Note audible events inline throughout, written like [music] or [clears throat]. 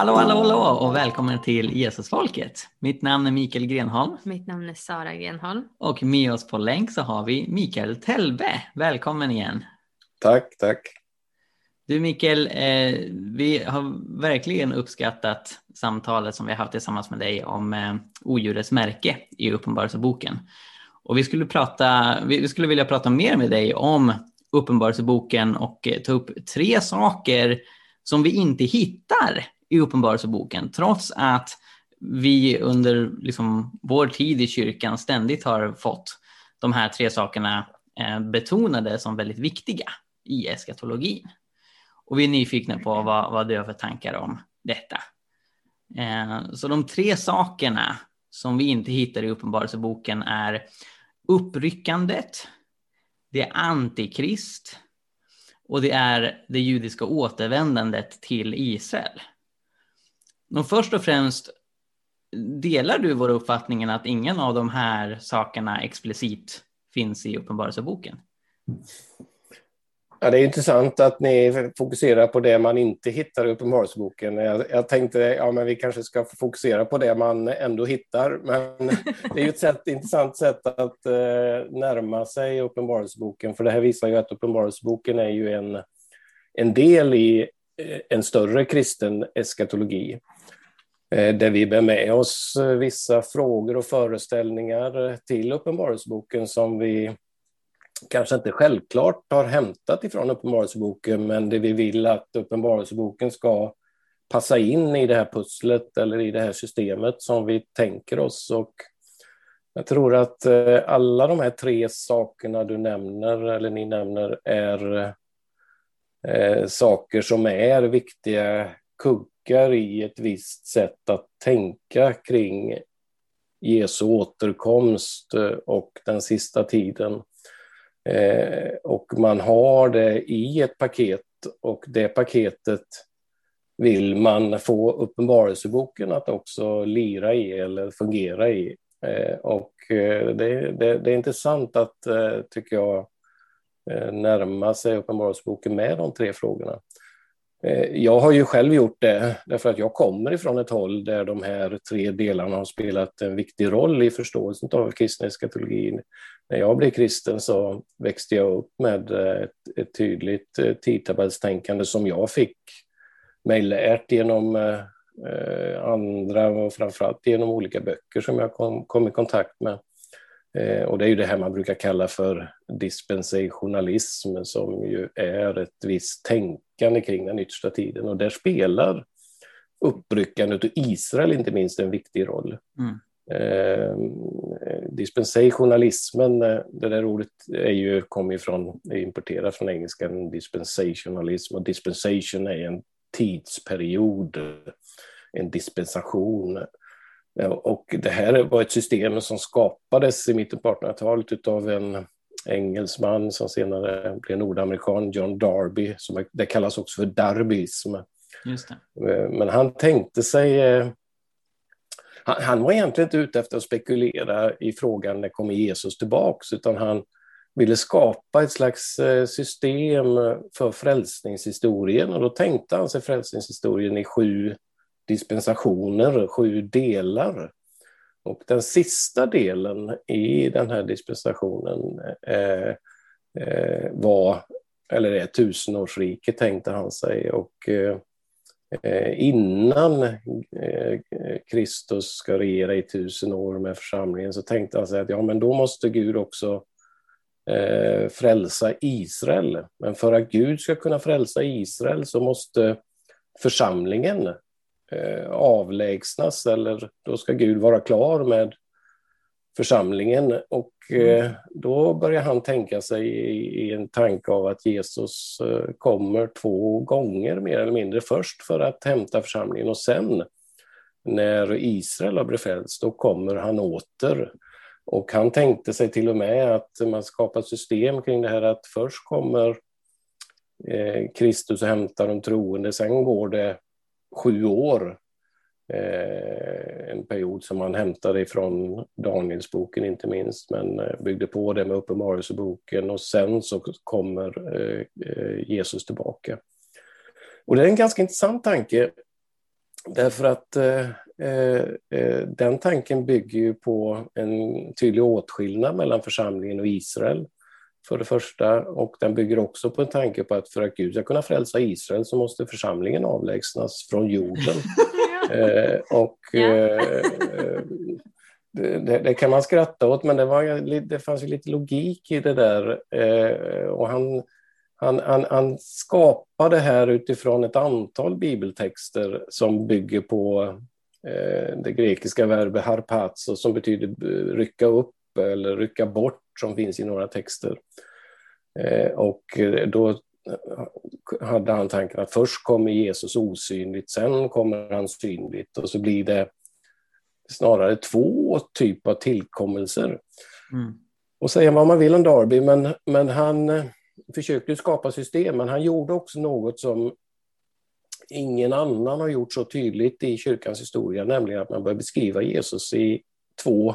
Hallå, hallå, hallå och välkommen till Jesusfolket. Mitt namn är Mikael Grenholm. Mitt namn är Sara Grenholm. Och med oss på länk så har vi Mikael Tellbe. Välkommen igen. Tack, tack. Du Mikael, eh, vi har verkligen uppskattat samtalet som vi har haft tillsammans med dig om eh, odjurets märke i Uppenbarelseboken. Och vi skulle, prata, vi skulle vilja prata mer med dig om Uppenbarelseboken och eh, ta upp tre saker som vi inte hittar i Uppenbarelseboken, trots att vi under liksom, vår tid i kyrkan ständigt har fått de här tre sakerna eh, betonade som väldigt viktiga i eskatologin. Och vi är nyfikna på vad, vad du har för tankar om detta. Eh, så de tre sakerna som vi inte hittar i Uppenbarelseboken är uppryckandet, det är antikrist och det är det judiska återvändandet till Israel. Men först och främst, delar du vår uppfattning att ingen av de här sakerna explicit finns i Uppenbarelseboken? Ja, det är intressant att ni fokuserar på det man inte hittar i Uppenbarelseboken. Jag, jag tänkte ja, men vi kanske ska fokusera på det man ändå hittar. Men det är ju ett sätt, intressant sätt att eh, närma sig Uppenbarelseboken. För det här visar ju att Uppenbarelseboken är ju en, en del i eh, en större kristen eskatologi. Eh, där vi bär med oss eh, vissa frågor och föreställningar till Uppenbarelseboken som vi kanske inte självklart har hämtat ifrån Uppenbarelseboken, men det vi vill att Uppenbarelseboken ska passa in i det här pusslet eller i det här systemet som vi tänker oss. Och jag tror att eh, alla de här tre sakerna du nämner, eller ni nämner, är eh, saker som är viktiga kuggar i ett visst sätt att tänka kring Jesu återkomst eh, och den sista tiden. Eh, och man har det i ett paket och det paketet vill man få Uppenbarelseboken att också lira i eller fungera i. Eh, och eh, det, det, det, är intressant att, eh, tycker jag, eh, närma sig Uppenbarelseboken med de tre frågorna. Eh, jag har ju själv gjort det därför att jag kommer ifrån ett håll där de här tre delarna har spelat en viktig roll i förståelsen av kristna eskatologin. När jag blev kristen så växte jag upp med eh, ett, ett tydligt eh, tidtabellstänkande som jag fick mig lärt genom eh, eh, andra och framförallt genom olika böcker som jag kom, kom i kontakt med. Eh, och det är ju det här man brukar kalla för dispensationalism som ju är ett visst tänkande kring den yttersta tiden och där spelar uppryckandet av Israel inte minst en viktig roll. Mm. Eh, dispensationalismen, eh, det där ordet är ju, kommer från, är importerat från engelskan dispensationalism och dispensation är en tidsperiod, en dispensation och det här var ett system som skapades i mitten på 1800-talet av en engelsman som senare blev nordamerikan, John Darby, som det kallas också för darbyism. Men han tänkte sig... Han, han var egentligen inte ute efter att spekulera i frågan när kommer Jesus tillbaks, utan han ville skapa ett slags eh, system för frälsningshistorien och då tänkte han sig frälsningshistorien i sju dispensationer, sju delar. Och den sista delen i den här dispensationen eh, eh, var, eller är tusenårsriket tänkte han sig. Och eh, Eh, innan eh, Kristus ska regera i tusen år med församlingen så tänkte han sig att ja, men då måste Gud också eh, frälsa Israel. Men för att Gud ska kunna frälsa Israel så måste församlingen avlägsnas eller då ska Gud vara klar med församlingen. Och eh, mm. då börjar han tänka sig i, en tanke av att Jesus eh, kommer två gånger mer eller mindre. Först för att hämta församlingen och sen när Israel har befällts, då kommer han åter. Och han tänkte sig till och med att man skapar system kring det här att först kommer eh, Kristus och hämtar de troende, sen går det sju år Eh, Eh, en period som man hämtade ifrån Danielsboken inte minst, men eh, byggde på det med Uppenbarelseboken och sen så kommer eh, eh, Jesus tillbaka. Och det är en ganska intressant tanke därför att den tanken bygger ju på en tydlig åtskillnad mellan församlingen och Israel för det första och den bygger också på en tanke på att för att Gud ska kunna frälsa Israel så måste församlingen avlägsnas från jorden. [laughs] Eh, och eh, det, det, kan man skratta åt, men det, var, det fanns ju lite logik i det där. Eh, och han, han, han, han skapade här utifrån ett antal bibeltexter som bygger på eh, det grekiska verbet harpazo som betyder rycka upp eller rycka bort som finns i några texter. Eh, och då hade han tanken att först kommer Jesus osynligt, sen kommer han synligt och så blir det snarare två typer av tillkommelser. Mm. Och säga vad man vill om Darby, men, men han eh, försökte skapa system, men han gjorde också något som ingen annan har gjort så tydligt i kyrkans historia, nämligen att man börjar beskriva Jesus i två,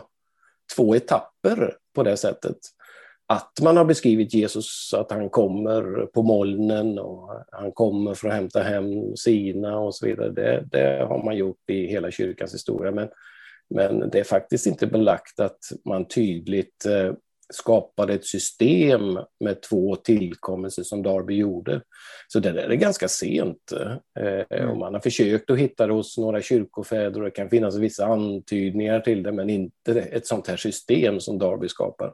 två etapper på det sättet att man har beskrivit Jesus att han kommer på molnen och han kommer för att hämta hem sina och så vidare. Det, det har man gjort i hela kyrkans historia. Men, men det är faktiskt inte belagt att man tydligt eh, skapade ett system med två tillkommelser som Darby gjorde. Så det där är ganska sent. Eh, mm. och man har försökt att hitta det hos några kyrkofäder och det kan finnas vissa antydningar till det men inte ett sånt här system som Darby skapar.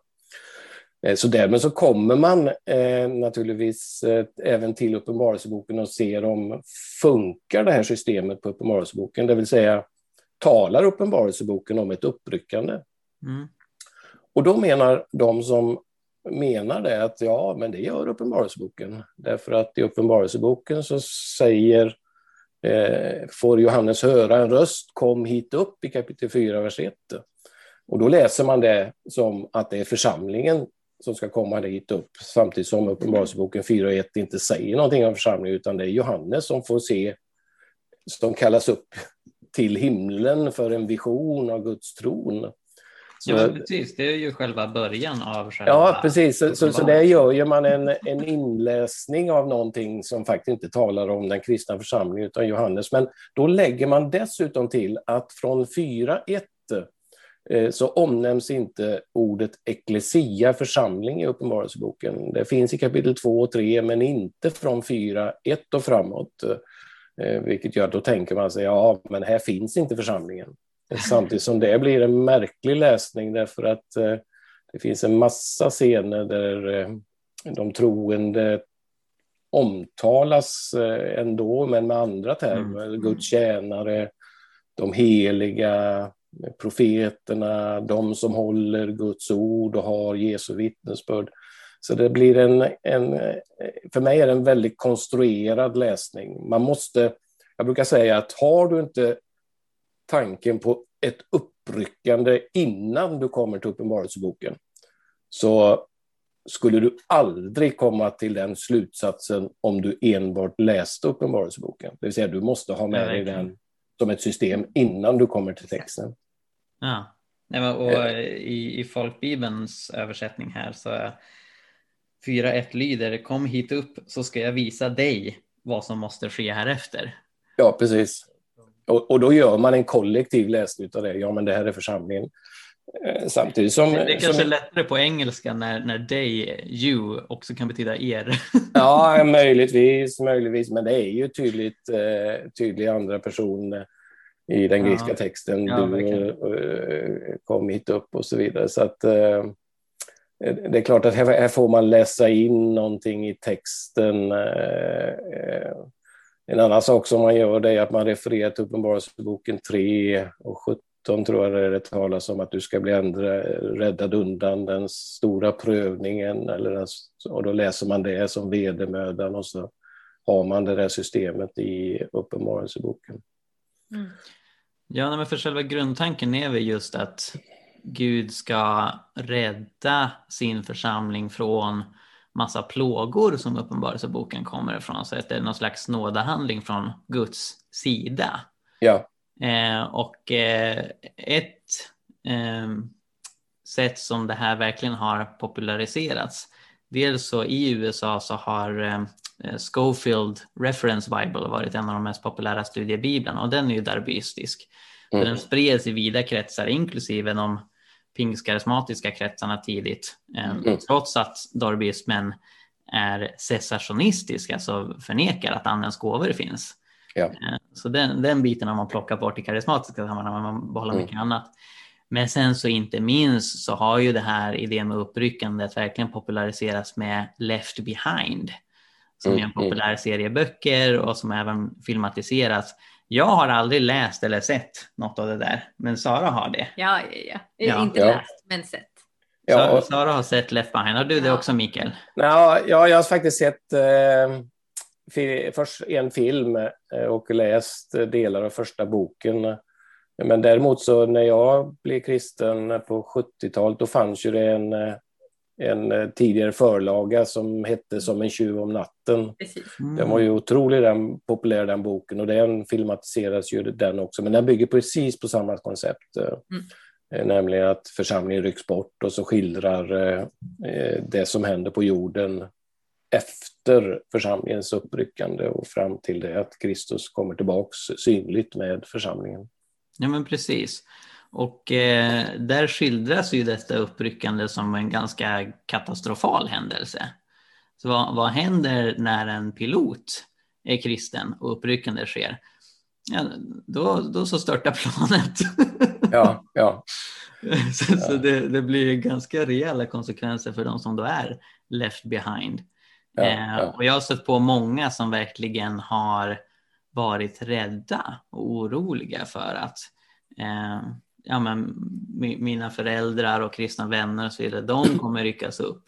Eh, så därmed så kommer man eh, naturligtvis eh, även till Uppenbarelseboken och ser om funkar det här systemet på Uppenbarelseboken, det vill säga talar Uppenbarelseboken om ett uppryckande? Mm. Och då menar de som menar det att ja, men det gör Uppenbarelseboken. Därför att i Uppenbarelseboken så säger, eh, får Johannes höra en röst, kom hit upp i kapitel 4, vers 1. Och då läser man det som att det är församlingen som ska komma dit upp, samtidigt som Uppenbarelseboken 4.1 inte säger någonting om församlingen, utan det är Johannes som får se, som kallas upp till himlen för en vision av Guds tron. Så, ja, precis. Det är ju själva början av själva... Ja, precis. Så, så, så där gör ju man en, en inläsning av någonting som faktiskt inte talar om den kristna församlingen, utan Johannes. Men då lägger man dessutom till att från 4.1 Eh, så omnämns inte ordet eklesia, församling, i Uppenbarelseboken. Det finns i kapitel 2 och 3, men inte från 4, 1 och framåt. Eh, vilket gör att då tänker man sig, ja, men här finns inte församlingen. Samtidigt som det blir en märklig läsning därför att eh, det finns en massa scener där de troende omtalas ändå, men med andra termer. Mm. Guds tjänare, de heliga, profeterna, de som håller Guds ord och har Jesu vittnesbörd. Så det blir en, en, för mig är det en väldigt konstruerad läsning. Man måste, jag brukar säga att har du inte tanken på ett uppryckande innan du kommer till Uppenbarelseboken, så skulle du aldrig komma till den slutsatsen om du enbart läste Uppenbarelseboken. Det vill säga, du måste ha med dig den som ett system innan du kommer till texten. Ja, Nej, men, och eh. i, i folkbibelns översättning här så 4.1 lyder Kom hit upp så ska jag visa dig vad som måste ske härefter. Ja, precis. Och, och då gör man en kollektiv läsning av det. Ja, men det här är församlingen. Eh, samtidigt som... Det är kanske som... lättare på engelska när, när they, you också kan betyda er. [laughs] Ja, möjligtvis, möjligtvis, men det är ju tydligt, eh, tydlig andra person i den grekiska texten. Ja, du äh, kom hit upp och så vidare. Så att äh, det är klart att här, får man läsa in någonting i texten. Äh, en annan sak som man gör det är att man refererar till Uppenbarelseboken 3 och 17 tror jag det, det talas om att du ska bli ändra, räddad undan den stora prövningen. Eller den, och då läser man det som vedermödan och så har man det där systemet i Uppenbarelseboken. Mm. Ja, men för själva grundtanken är väl just att Gud ska rädda sin församling från massa plågor som Uppenbarelseboken kommer ifrån. Så att det är någon slags nådahandling från Guds sida. Ja. Eh, och eh, ett eh, sätt som det här verkligen har populariserats, dels så i USA så har eh, Schofield Reference Bible varit en av de mest populära studiebiblarna och den är ju darbyistisk. Mm. Den spreds i vida kretsar, inklusive de pingstkarismatiska kretsarna tidigt, eh, mm. trots att darbyismen är cessationistisk, alltså förnekar att andens gåvor finns. Ja. Eh, så den, den biten har man plockat bort i karismatiska sammanhang, man behåller mm. mycket annat. Men sen så inte minst så har ju det här idén med uppryckandet verkligen populariserats med Left Behind, som mm. är en mm. populär serie böcker och som även filmatiserats. Jag har aldrig läst eller sett något av det där, men Sara har det. Ja, ja, ja. ja. Inte läst, men sett. Ja, och... Sara har sett Left Behind. Har du det också, Mikael? Ja, ja jag har faktiskt sett eh, först en film eh, och läst delar av första boken. Men däremot så när jag blev kristen på 70-talet, då fanns ju det en, en tidigare förlaga som hette Som en tjuv om natten. Mm. Den var ju otroligt den, populär den boken och den filmatiseras ju den också, men den bygger precis på samma koncept. Mm. Eh, nämligen att församlingen rycks bort och så skildrar eh, det som händer på jorden efter församlingens uppryckande och fram till det att Kristus kommer tillbaks synligt med församlingen. Ja men precis. Och eh, där skildras ju detta uppryckande som en ganska katastrofal händelse. Så vad, vad händer när en pilot är kristen och uppryckande sker? Ja, då, då så störtar [laughs] planet. ja, ja. [laughs] så, så det, det, blir ganska rejäla konsekvenser för de som då är left behind. Ja, eh, ja. Och jag har stött på många som verkligen har varit rädda och oroliga för att eh, ja, men, mina föräldrar och kristna vänner och så vidare, de [clears throat] kommer ryckas upp.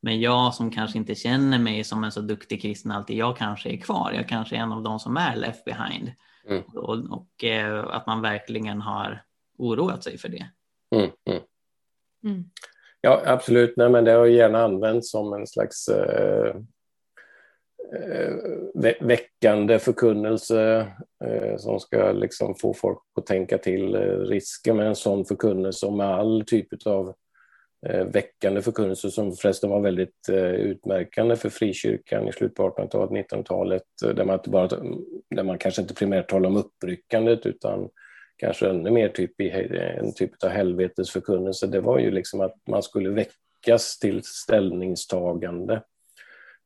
Men jag som kanske inte känner mig som en så duktig kristen alltid, jag kanske är kvar. Jag kanske är en av de som är left behind. Mm. Och, och eh, att man verkligen har oroat sig för det. Mm, mm. Mm. Ja, absolut. Nej, men det har gärna använts som en slags eh, Eh, väckande förkunnelse eh, som ska liksom få folk att tänka till. Eh, risken med en sån förkunnelse och med all typ av väckande förkunnelse som förresten var väldigt utmärkande för frikyrkan i slutet på 1800-talet, 1900-talet, där man, inte bara, där man kanske inte primärt talar om uppryckandet utan kanske ännu mer typ i en typ av helvetesförkunnelse, det var ju liksom att man skulle väckas till ställningstagande.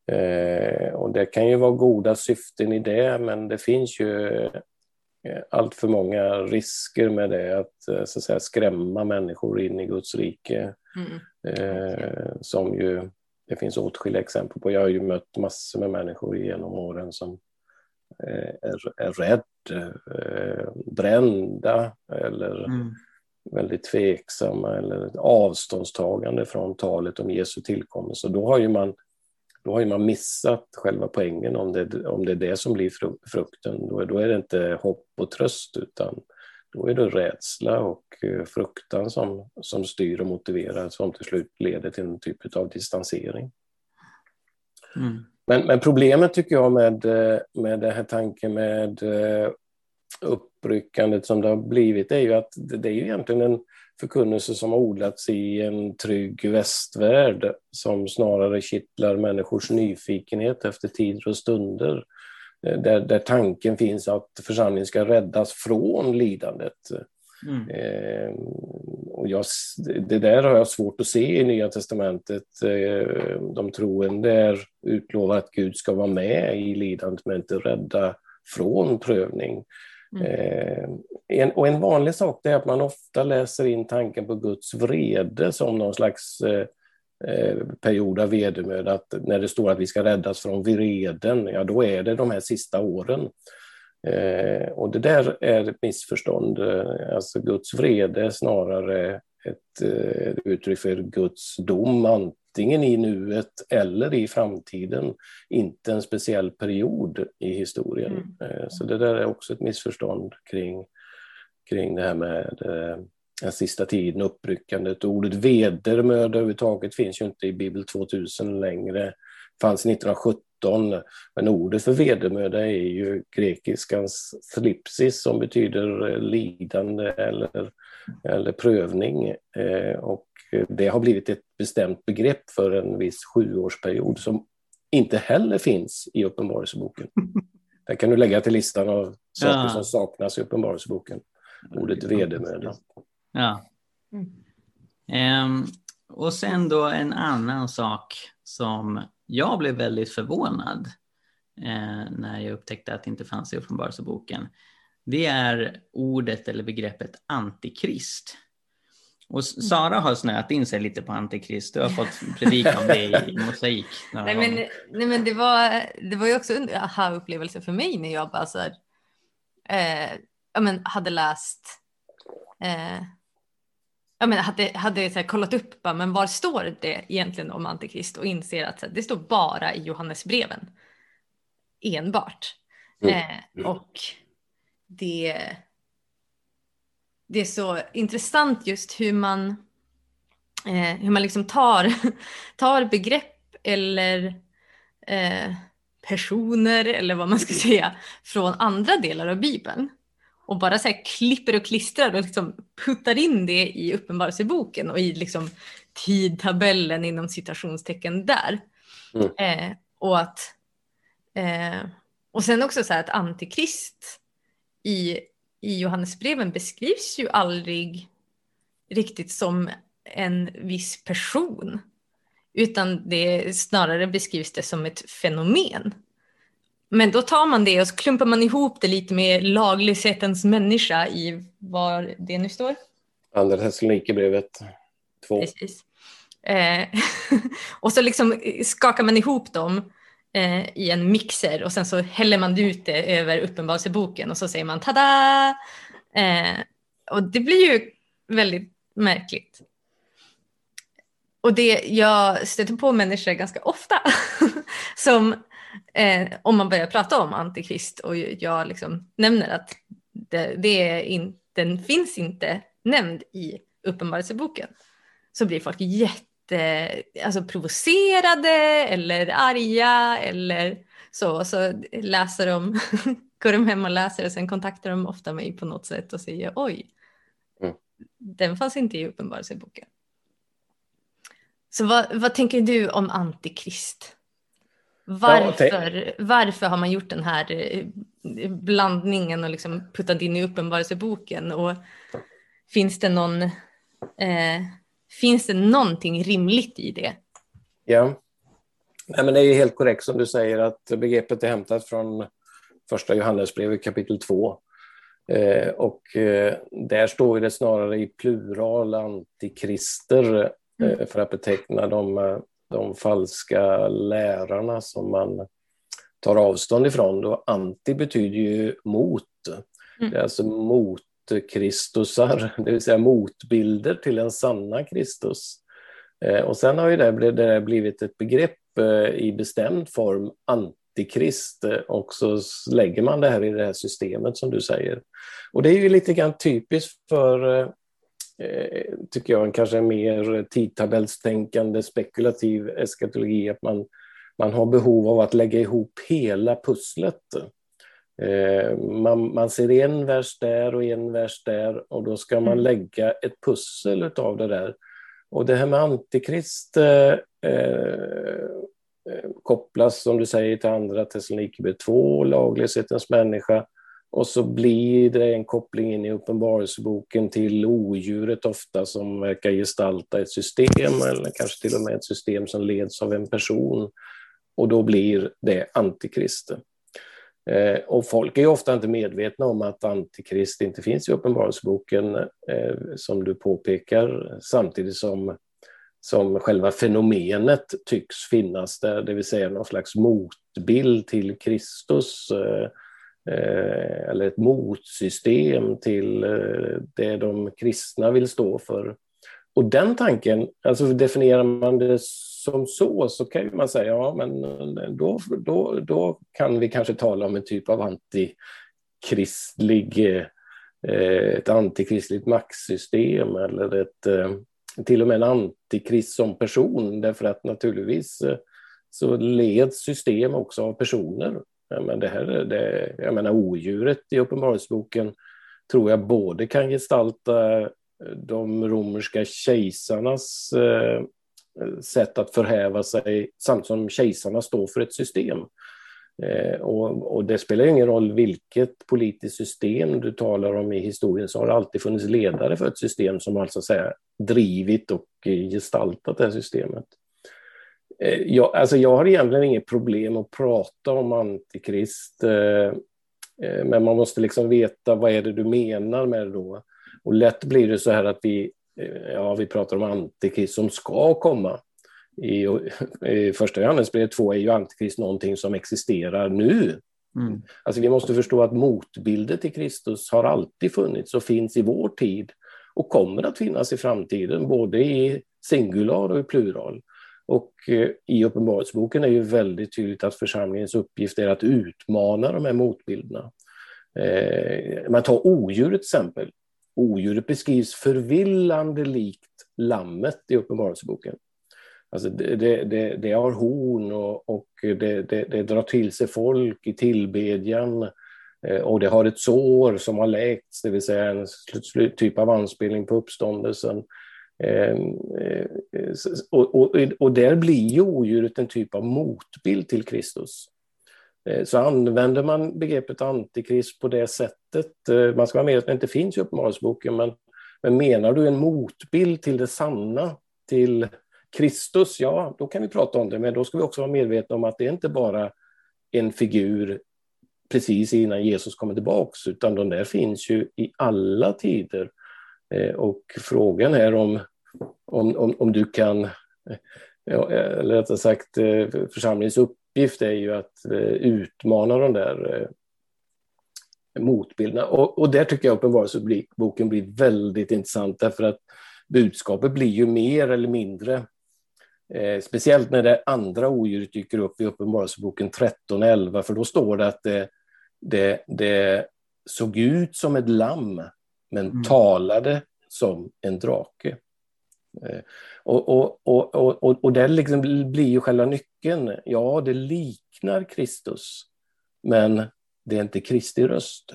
Eh, och det kan ju vara goda syften i det, men det finns ju eh, allt för många risker med det, att, eh, så att säga, skrämma människor in i Guds rike. Mm. Eh, som ju, det finns åtskilliga exempel på. Jag har ju mött massor med människor genom åren som är, är rädd, eh, brända eller mm. väldigt tveksamma eller avståndstagande från talet om Jesu tillkommelse. Då har ju man, då har man missat själva poängen om det, om det är det som blir frukten. Då, då är det inte hopp och tröst utan då är det rädsla och eh, fruktan som, som styr och motiverar som till slut leder till en typ av distansering. Mm. Men, men, problemet tycker jag med, eh, med den här tanken med eh, uppryckandet som det har blivit är ju att det är ju egentligen en förkunnelse som har odlats i en trygg västvärld som snarare kittlar människors nyfikenhet efter tider och stunder. Eh, där, där tanken finns att församlingen ska räddas från lidandet. Mm. Eh, och jag, det där har jag svårt att se i Nya Testamentet. Eh, de troende är utlovar att Gud ska vara med i lidandet men inte rädda från prövning. Mm. Eh, en, och en vanlig sak är att man ofta läser in tanken på Guds vrede som någon slags eh, eh, period av vedermöda. Att när det står att vi ska räddas från vreden, ja då är det de här sista åren. Eh, och det där är ett missförstånd. Eh, alltså Guds vrede är snarare ett eh, uttryck för Guds dom, antingen i nuet eller i framtiden, inte en speciell period i historien. Mm. Eh, så det där är också ett missförstånd kring, kring det här med eh, den sista tiden, uppryckandet. Ordet vedermöda överhuvudtaget finns ju inte i Bibel 2000 längre fanns 1917 17. Men ordet för vedermöda är ju grekiskans thlipsis som betyder lidande eller, eller prövning. Eh, och det har blivit ett bestämt begrepp för en viss sjuårsperiod som inte heller finns i Uppenbarelseboken. [laughs] Den kan du lägga till listan av saker ja. som saknas i Uppenbarelseboken. Ordet vedermöda. Ja. Um, och sen då en annan sak som jag blev väldigt förvånad eh, när jag upptäckte att det inte fanns i Uppenbarelseboken. Det är ordet eller begreppet antikrist. Och Sara har snöat in sig lite på antikrist. Du har fått predika om det i [laughs] mosaik. Nej men, nej men det, var, det var ju också en aha-upplevelse för mig när jag bara så här, eh, ja, men hade läst eh, ja, men hade, hade så här, kollat upp bara, men var står det egentligen om antikrist och inser att här, det står bara i Johannesbreven. Enbart. Mm. Eh, och det, det är så intressant just hur man, eh, hur man liksom tar, [laughs] tar begrepp eller eh, personer eller vad man ska säga från andra delar av Bibeln och bara så klipper och klistrar och liksom puttar in det i uppenbarelseboken och i liksom tidtabellen inom citationstecken där. Mm. Eh, och att eh, och sen också så här att antikrist i, i Johannesbreven beskrivs ju aldrig riktigt som en viss person utan det snarare beskrivs det som ett fenomen. Men då tar man det och så klumpar man ihop det lite med laglighetens människa i var det nu står. Andra Thessalonikerbrevet 2. Precis. Eh, [laughs] och så liksom skakar man ihop dem Eh, i en mixer och sen så häller man ut det över Uppenbarelseboken och så säger man tada! Eh, och det blir ju väldigt märkligt. Och det, jag stöter på människor ganska ofta [laughs] som eh, om man börjar prata om antikrist och jag liksom nämner att det, det är in, den finns inte nämnd i Uppenbarelseboken så blir folk jätte alltså provocerade eller arga eller så. Så läser de, [laughs] går de hem och läser och sen kontaktar de ofta mig på något sätt och säger oj, mm. den fanns inte i Uppenbarelseboken. Så vad, vad tänker du om antikrist? Varför, varför har man gjort den här eh, blandningen och liksom puttat in i uppenbarelseboken? Och finns det någon, eh, finns det någonting rimligt i det? Ja, Nej, men det är helt korrekt som du säger att begreppet är hämtat från första Johannesbrevet kapitel 2. Eh, och eh, där står det snarare i plural antikrister eh, mm. för att beteckna de eh, de falska lärarna som man tar avstånd ifrån. Då anti betyder ju mot. Mm. Det är alltså mot Kristusar, [laughs] det vill säga motbilder till den sanna Kristus. Eh, och sen har ju det, det blivit ett begrepp eh, i bestämd form, antikrist, eh, och så lägger man det här i det här systemet som du säger. Och det är ju lite grann typiskt för tycker jag, en kanske mer tidtabellstänkande spekulativ eskatologi, att man, man har behov av att lägga ihop hela pusslet. Eh, man, man ser en vers där och en vers där och då ska man mm. lägga ett pussel av det där. Och det här med antikrist eh, eh, kopplas, som du säger, till andra Thessalonikerbrevet 2, laglöshetens människa, och så blir det en koppling in i Uppenbarelseboken till odjuret ofta som verkar gestalta ett system eller kanske till och med ett system som leds av en person. Och då blir det antikrist. Eh, och folk är ofta inte medvetna om att antikrist inte finns i Uppenbarelseboken, eh, som du påpekar, samtidigt som, som själva fenomenet tycks finnas där, det vill säga någon slags motbild till Kristus eh, Eh, eller ett motsystem till eh, det de kristna vill stå för. Och den tanken, alltså definierar man det som så, så kan man säga, ja men eh, då, då, då kan vi kanske tala om en typ av antikristlig, eh, eh ett antikristligt maktsystem eller ett, eh, till och med en antikrist som person, därför att naturligtvis så leds system också av personer. Ja, men det här, det, jag menar odjuret i Uppenbarelseboken tror jag både kan gestalta de romerska kejsarnas eh, Eh, sätt att förhäva sig samtidigt som kejsarna står för ett system. Eh, och, och, det spelar ingen roll vilket politiskt system du talar om i historien så har det alltid funnits ledare för ett system som alltså säga, drivit och gestaltat det här systemet. Eh, jag, alltså jag har egentligen inget problem att prata om antikrist eh, eh, men man måste liksom veta vad är det du menar med det då. Och lätt blir det så här att vi, ja, vi pratar om antikrist som ska komma. I, i första Johannesbrevet 2 är ju antikrist någonting som existerar nu. Mm. Alltså vi måste förstå att motbilder till Kristus har alltid funnits och finns i vår tid och kommer att finnas i framtiden, både i singular och i plural. Och eh, i Uppenbarelseboken är ju väldigt tydligt att församlingens uppgift är att utmana de här motbilderna. Eh, man tar odjuret till exempel. Odjuret beskrivs förvillande likt lammet i Uppenbarelseboken. Alltså det, det, det, det har horn och, och det, det, drar till sig folk i tillbedjan eh, och det har ett sår som har läkts, det vill säga en typ av anspelning på uppståndelsen. Ehm, eh, och, och, och där blir ju odjuret en typ av motbild till Kristus. Eh, så använder man begreppet antikrist på det sättet, eh, man ska vara med att det inte finns i Uppenbarelseboken, men, men menar du en motbild till det sanna, till Kristus, ja, då kan vi prata om det, men då ska vi också vara medvetna om att det är inte bara en figur precis innan Jesus kommer tillbaks, utan de där finns ju i alla tider. Eh, och frågan är om, om, om, om du kan, eller rättare sagt, församlingens församlingens uppgift är ju att eh, utmana de där motbilderna. Och, och där tycker jag Uppenbarelseboken blir väldigt intressant, därför att budskapet blir ju mer eller mindre Eh, speciellt när det andra odjuret dyker upp i Uppenbarelseboken 13.11, för då står det att det, det, det, såg ut som ett lamm, men mm. talade som en drake. Och, och, och, och, och det liksom blir ju själva nyckeln. Ja, det liknar Kristus, men det är inte Kristi röst.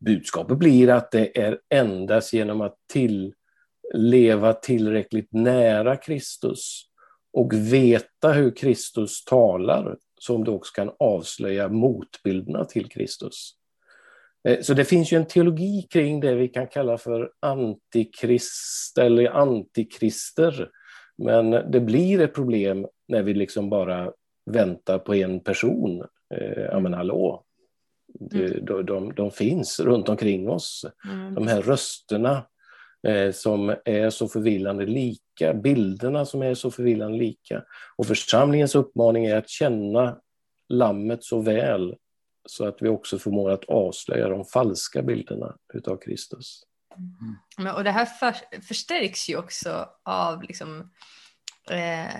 Budskapet blir att det är endast genom att till, leva tillräckligt nära Kristus och veta hur Kristus talar som du också kan avslöja motbilderna till Kristus. Eh, så det finns ju en teologi kring det vi kan kalla för antikrist eller antikrister. Men det blir ett problem när vi liksom bara väntar på en person. Eh, ja men hallå, mm. de, de, de, finns runt omkring oss. Mm. De här rösterna eh, som är så förvillande lika, bilderna som är så förvillande lika. Och församlingens uppmaning är att känna lammet så väl så att vi också förmår att avslöja de falska bilderna utav Kristus. Mm. Och det här för, förstärks ju också av liksom, eh,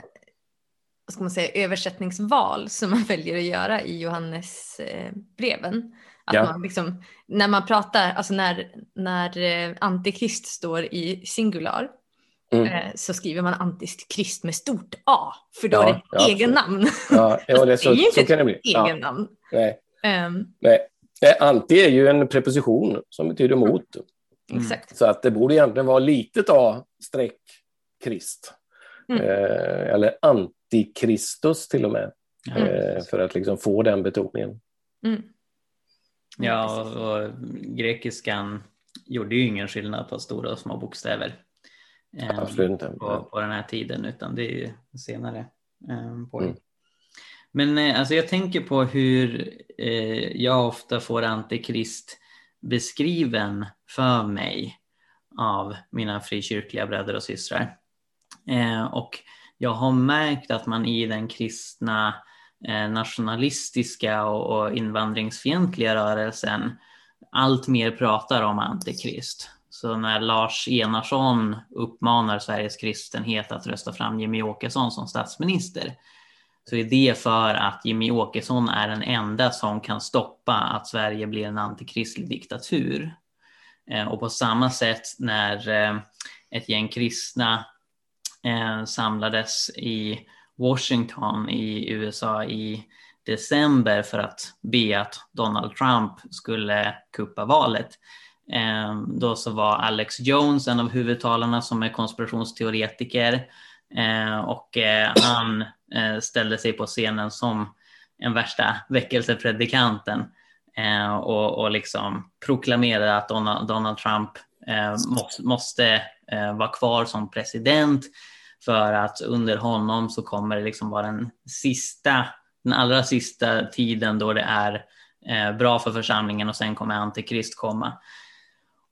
ska man säga, översättningsval som man [laughs] väljer att göra i Johannes eh, breven. Att ja. man liksom, när man pratar, alltså när, när eh, antikrist står i singular mm. eh, så skriver man antikrist med stort A, för då ja, är det ja, egen namn. Ja, ja det, är [laughs] så, så kan det bli. egen namn. Nej. Um, Nej. Anti är ju en preposition som betyder mot. Mm. Exakt. Så att det borde egentligen vara litet A streck Krist. Mm. Eh, eller antikristus till och med. Mm. Eh, för att liksom få den betoningen. Mm. Ja, och, grekiskan gjorde ju ingen skillnad på stora och små bokstäver. Eh, Absolut inte. På, på den här tiden, utan det är ju senare eh, på mm. Men eh, alltså jag tänker på hur eh, jag ofta får antikrist beskriven för mig av mina frikyrkliga bröder och systrar. Eh, och jag har märkt att man i den kristna Eh, nationalistiska och invandringsfientliga rörelsen allt mer pratar om antikrist. Så när Lars Enarsson uppmanar Sveriges kristenhet att rösta fram Jimmy Åkesson som statsminister så är det för att Jimmy Åkesson är den enda som kan stoppa att Sverige blir en antikristlig diktatur. Eh, och på samma sätt när eh, ett gäng kristna eh, samlades i Washington i USA i december för att be att Donald Trump skulle kuppa valet. Då så var Alex Jones en av huvudtalarna som är konspirationsteoretiker och han Eh, ställde sig på scenen som en värsta väckelsepredikanten eh, och, och liksom proklamerade att Donald, Donald Trump eh, måste, måste vara kvar som president för att under honom så kommer det liksom vara den sista, den allra sista tiden då det är eh, bra för församlingen och sen kommer antikrist komma.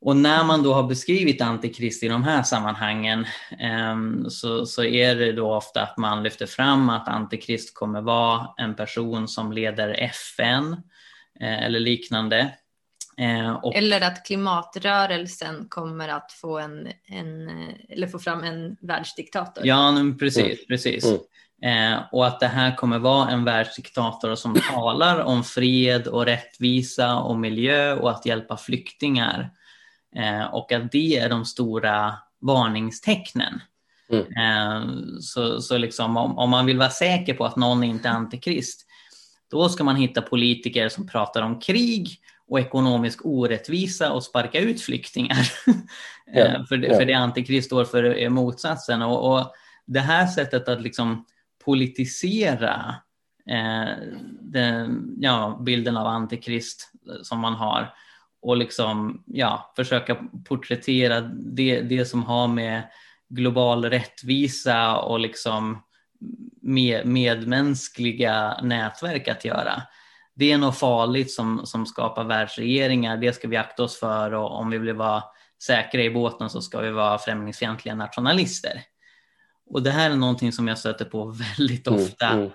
Och när man då har beskrivit antikrist i de här sammanhangen eh, så, så är det då ofta att man lyfter fram att antikrist kommer vara en person som leder FN eh, eller liknande. Eh, och... Eller att klimatrörelsen kommer att få, en, en, eller få fram en världsdiktator. Ja, precis. Mm. precis. Mm. Eh, och att det här kommer vara en världsdiktator som talar om fred och rättvisa och miljö och att hjälpa flyktingar. Eh, och att det är de stora varningstecknen. Mm. Eh, så så liksom, om, om, man vill vara säker på att någon inte är antikrist, då ska man hitta politiker som pratar om krig och ekonomisk orättvisa och sparka ut flyktingar. [laughs] Ja, för, ja. för det antikrist står för motsatsen. Och, och, det här sättet att liksom politisera eh, den, ja, bilden av antikrist som man har och liksom, ja, försöka porträttera det, det som har med global rättvisa och liksom med, medmänskliga nätverk att göra det är något farligt som, som skapar världsregeringar. Det ska vi akta oss för och om vi vill vara säkra i båten så ska vi vara främlingsfientliga nationalister. Och det här är någonting som jag stöter på väldigt mm, ofta. Mm,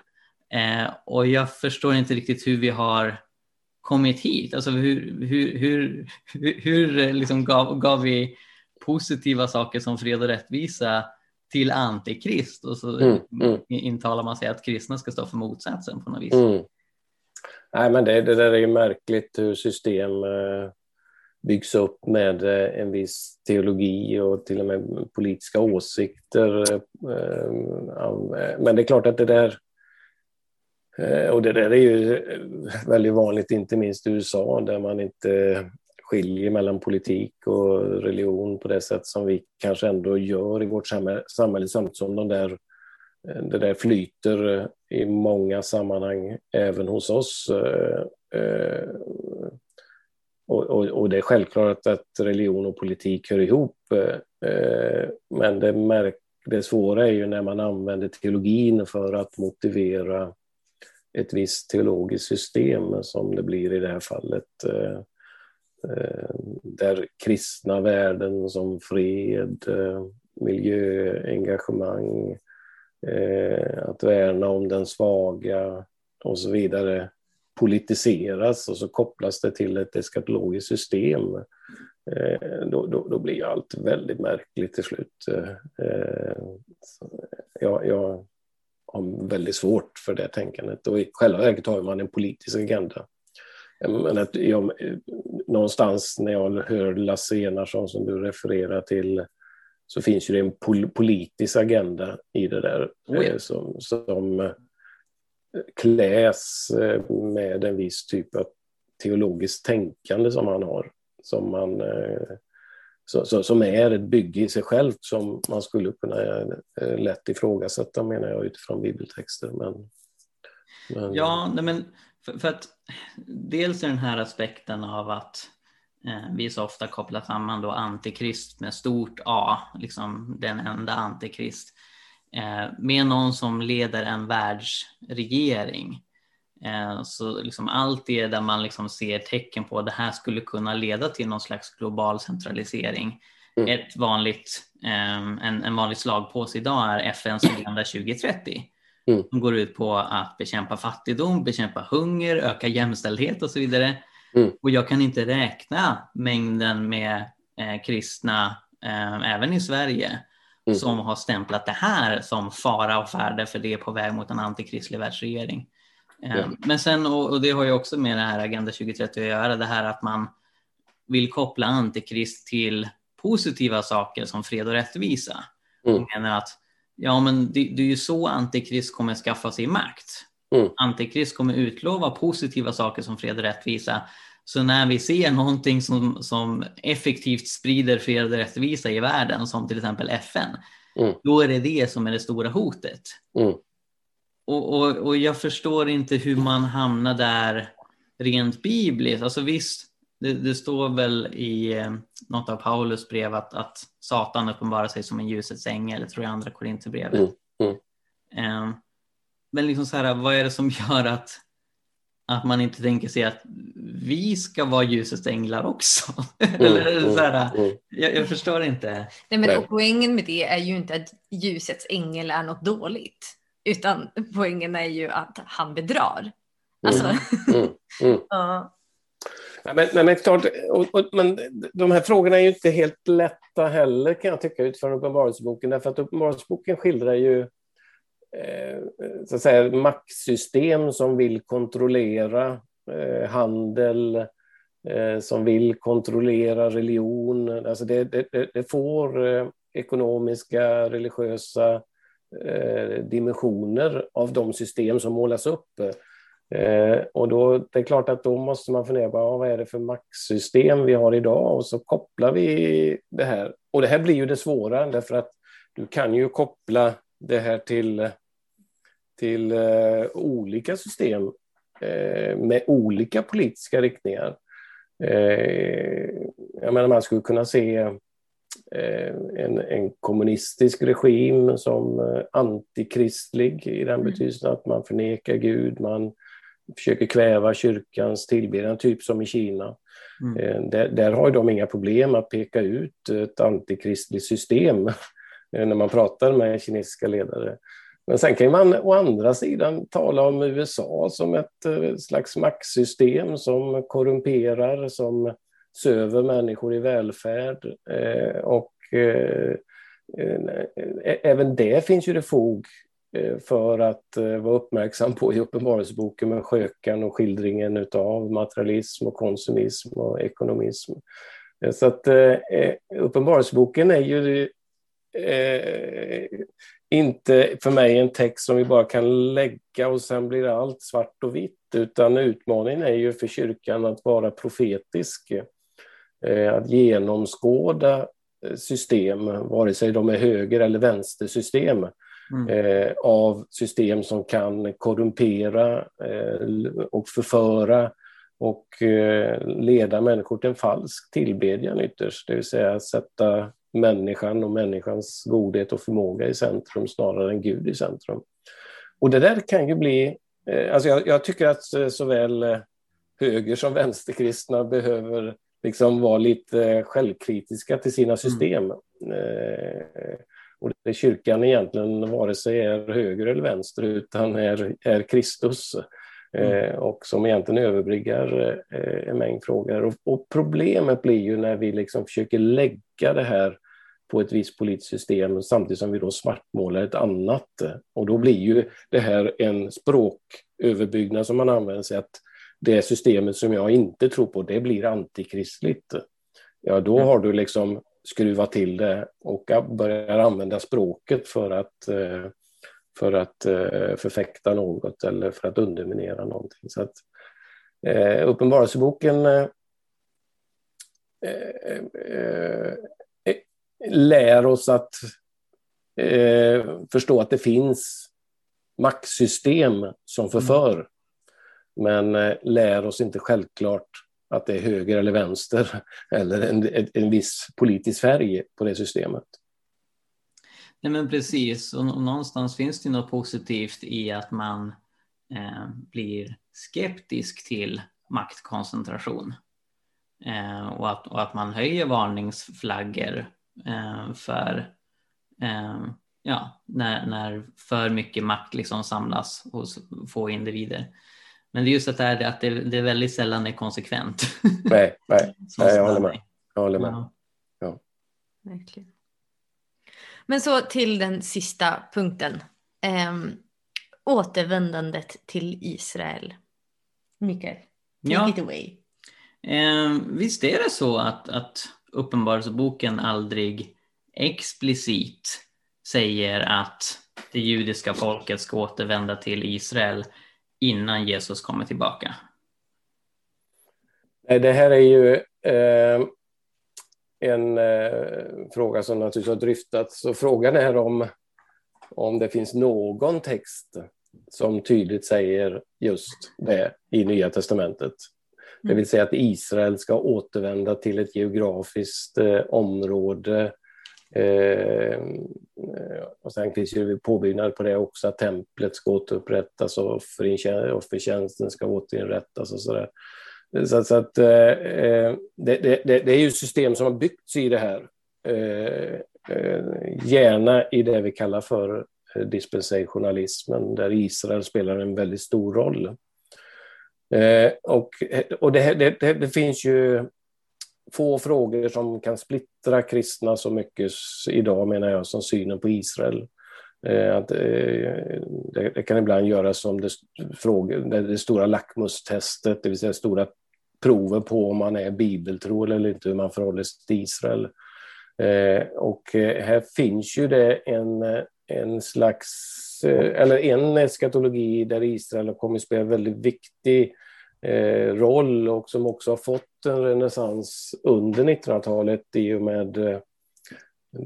mm. Eh, och jag förstår inte riktigt hur vi har kommit hit. Alltså hur, hur, hur, hur, hur liksom gav, gav vi positiva saker som fred och rättvisa till antikrist och så mm, mm. intalar man sig att kristna ska stå för motsatsen på något vis. Mm. Nej, men det, det där är ju märkligt hur system eh, byggs upp med eh, en viss teologi och till och med politiska åsikter. Eh, men det är klart att det där Eh, och det där är ju eh, väldigt vanligt, inte minst i USA, där man inte skiljer mellan politik och religion på det sätt som vi kanske ändå gör i vårt samhälle, samtidigt som de där eh, det där flyter i många sammanhang även hos oss. Och, och, och det är självklart att religion och politik hör ihop. Men det, märk, det svåra är ju när man använder teologin för att motivera ett visst teologiskt system som det blir i det här fallet. Eh, eh, där kristna värden som fred, eh, miljöengagemang, att värna om den svaga och så vidare politiseras och så kopplas det till ett eskatologiskt system. Då, då, då, blir allt väldigt märkligt till slut. Jag, jag har väldigt svårt för det tänkandet och i själva verket har man en politisk agenda. Men att jag, någonstans när jag hör Lasse Enarsson som du refererar till så finns ju det en pol politisk agenda i det där oh ja. som, som eh, kläs eh, med en viss typ av teologiskt tänkande som han har. Som, man, så, så, som är ett bygge i sig självt som man skulle kunna eh, lätt ifrågasätta menar jag utifrån bibeltexter. Men, men... Ja, nej men för, för, att dels är den här aspekten av att Eh, vi så ofta kopplar samman då antikrist med stort A, liksom den enda antikrist, eh, med någon som leder en världsregering. Eh, så liksom allt det där man liksom ser tecken på att det här skulle kunna leda till någon slags global centralisering. Mm. Ett vanligt, en, en vanlig slagpåse idag är FNs Agenda 2030. Mm. Som går ut på att bekämpa fattigdom, bekämpa hunger, öka jämställdhet och så vidare. Mm. Och jag kan inte räkna mängden med eh, kristna, eh, även i Sverige, mm. som har stämplat det här som fara och färde för det är på väg mot en antikristlig världsregering. Mm. Men sen, och, och, det har ju också med det här Agenda 2030 att göra, det här att man vill koppla antikrist till positiva saker som fred och rättvisa. Mm. Och menar att ja men det, det är ju så antikrist kommer skaffa sig makt. Mm. Antikrist kommer utlova positiva saker som fred och rättvisa. Så när vi ser någonting som, som effektivt sprider fred och rättvisa i världen, som till exempel FN, Mm. då är det det som är det stora hotet. Mm. Och, och, och jag förstår inte hur man hamnar där rent bibliskt. Alltså visst, det, det står väl i eh, något av Paulus brev att, att Satan uppenbarar sig som en ljusets ängel, tror jag andra Korinthierbrevet. Mm, mm. Eh, men liksom så här, vad är det som [laughs] gör att, att man inte tänker sig att vi ska vara ljusets änglar också? [laughs] Eller så här, mm. jag, jag förstår inte. Nej, men Nej. och poängen med det är ju inte att ljusets ängel är något dåligt. Utan poängen är ju att han bedrar. Alltså, Mm. Mm. [laughs] ja. Ja, Men, men, klart, och, och, men de här frågorna är ju inte helt lätta heller kan jag tycka utifrån Uppenbarelseboken. Därför att Uppenbarelseboken skildrar ju eh, så att säga, maktsystem som vill kontrollera eh, handel, eh, som vill kontrollera religion. Alltså det, det, det- det får eh, ekonomiska, religiösa eh, Eh, dimensioner av de system som målas upp. Eh, och då, det är klart att då måste man fundera på vad är det för maxsystem vi har idag och så kopplar vi det här. Och det här blir ju det svåra därför att du kan ju koppla det här till, till eh, olika system med olika politiska riktningar. Jag menar man skulle kunna se en, en kommunistisk regim som eh, antikristlig i den Mm. betydelsen att man förnekar Gud, man försöker kväva kyrkans tillbedjan, typ som i Kina. Mm. Eh, Där, där har de inga problem att peka ut ett antikristligt system [laughs] eh, när man pratar med kinesiska ledare. Men sen kan man å andra sidan tala om USA som ett eh, slags maktsystem som korrumperar, som söver människor i välfärd. eh, Och eh, eh även det finns ju det fog eh, för att eh, vara uppmärksam på i Uppenbarelseboken med skökan och skildringen av materialism och konsumism och ekonomism. Så att eh, Uppenbarelseboken är ju eh, inte för mig en text som vi bara kan lägga och sen blir allt svart och vitt, utan utmaningen är ju för kyrkan att vara profetisk, eh, att genomskåda eh, system, vare sig de är höger eller vänstersystem, Mm. eh, av system som kan korrumpera eh, och förföra och eh, leda människor till en falsk tillbedjan ytterst, det vill säga sätta människan och människans godhet och förmåga i centrum snarare än Gud i centrum. Och det där kan ju bli, eh, alltså jag, jag tycker att eh, såväl eh, höger som vänsterkristna behöver liksom vara lite självkritiska till sina system. Eh, och det kyrkan egentligen vare sig är höger eller vänster utan är, är Kristus. Eh, och som egentligen överbryggar eh, en mängd frågor. Och, och problemet blir ju när vi liksom försöker lägga det här på ett visst politiskt system samtidigt som vi då svartmålar ett annat. Och då blir ju det här en språköverbyggnad som man använder sig att det systemet som jag inte tror på, det blir antikristligt. Ja, då har du liksom skruvat till det och börjar använda språket för att, eh, för att eh, förfäkta något eller för att underminera någonting. Så att, eh, Uppenbarelseboken eh, eh, eh, lär oss att förstå att det finns maktsystem som förför. Men eh, lär oss inte självklart att det är höger eller vänster [laughs] eller en, en, en viss politisk färg på det systemet. Nej men precis, och någonstans finns det något positivt i att man eh, blir skeptisk till maktkoncentration. Eh, och, att, och att man höjer varningsflaggor eh, för eh, ja, när, när för mycket makt liksom samlas hos få individer. Men det är just att det, är, att det, det är väldigt sällan är konsekvent. [laughs] Nej, nej, [laughs] nej jag håller med. Jag håller med. Ja. Verkligen. Men så till den sista punkten. Ehm, återvändandet till Israel. Mikael, take Ja. it away. Eh, visst är det så att, att Uppenbarelseboken aldrig explicit säger att det judiska folket ska återvända till Israel innan Jesus kommer tillbaka? Det här är ju eh, en eh, fråga som naturligtvis har dryftats. Så frågan är om, om det finns någon text som tydligt säger just det i Nya testamentet. Det vill säga att Israel ska återvända till ett geografiskt eh, område. Eh, och sen finns ju påbyggnad på det också, att templet ska återupprättas och offertjänsten ska återinrättas och sådär. Så, så att, eh, eh det, det, det, är ju system som har byggts i det här. Eh, eh gärna i det vi kallar för eh, dispensationalismen, där Israel spelar en väldigt stor roll. Eh, och och det, det, det, finns ju få frågor som kan splittra kristna så mycket idag, menar jag, som synen på Israel. Eh, att, eh, det, det, kan ibland göras som det, det, det stora lackmustestet, det vill säga stora prover på om man är bibeltro eller inte, hur man förhåller sig till Israel. Eh, och eh, här finns ju det en, en slags, eh, eller en eskatologi där Israel har kommit att spela en väldigt viktig eh, Eh, roll och som också har fått en renässans under 1900-talet i och med eh,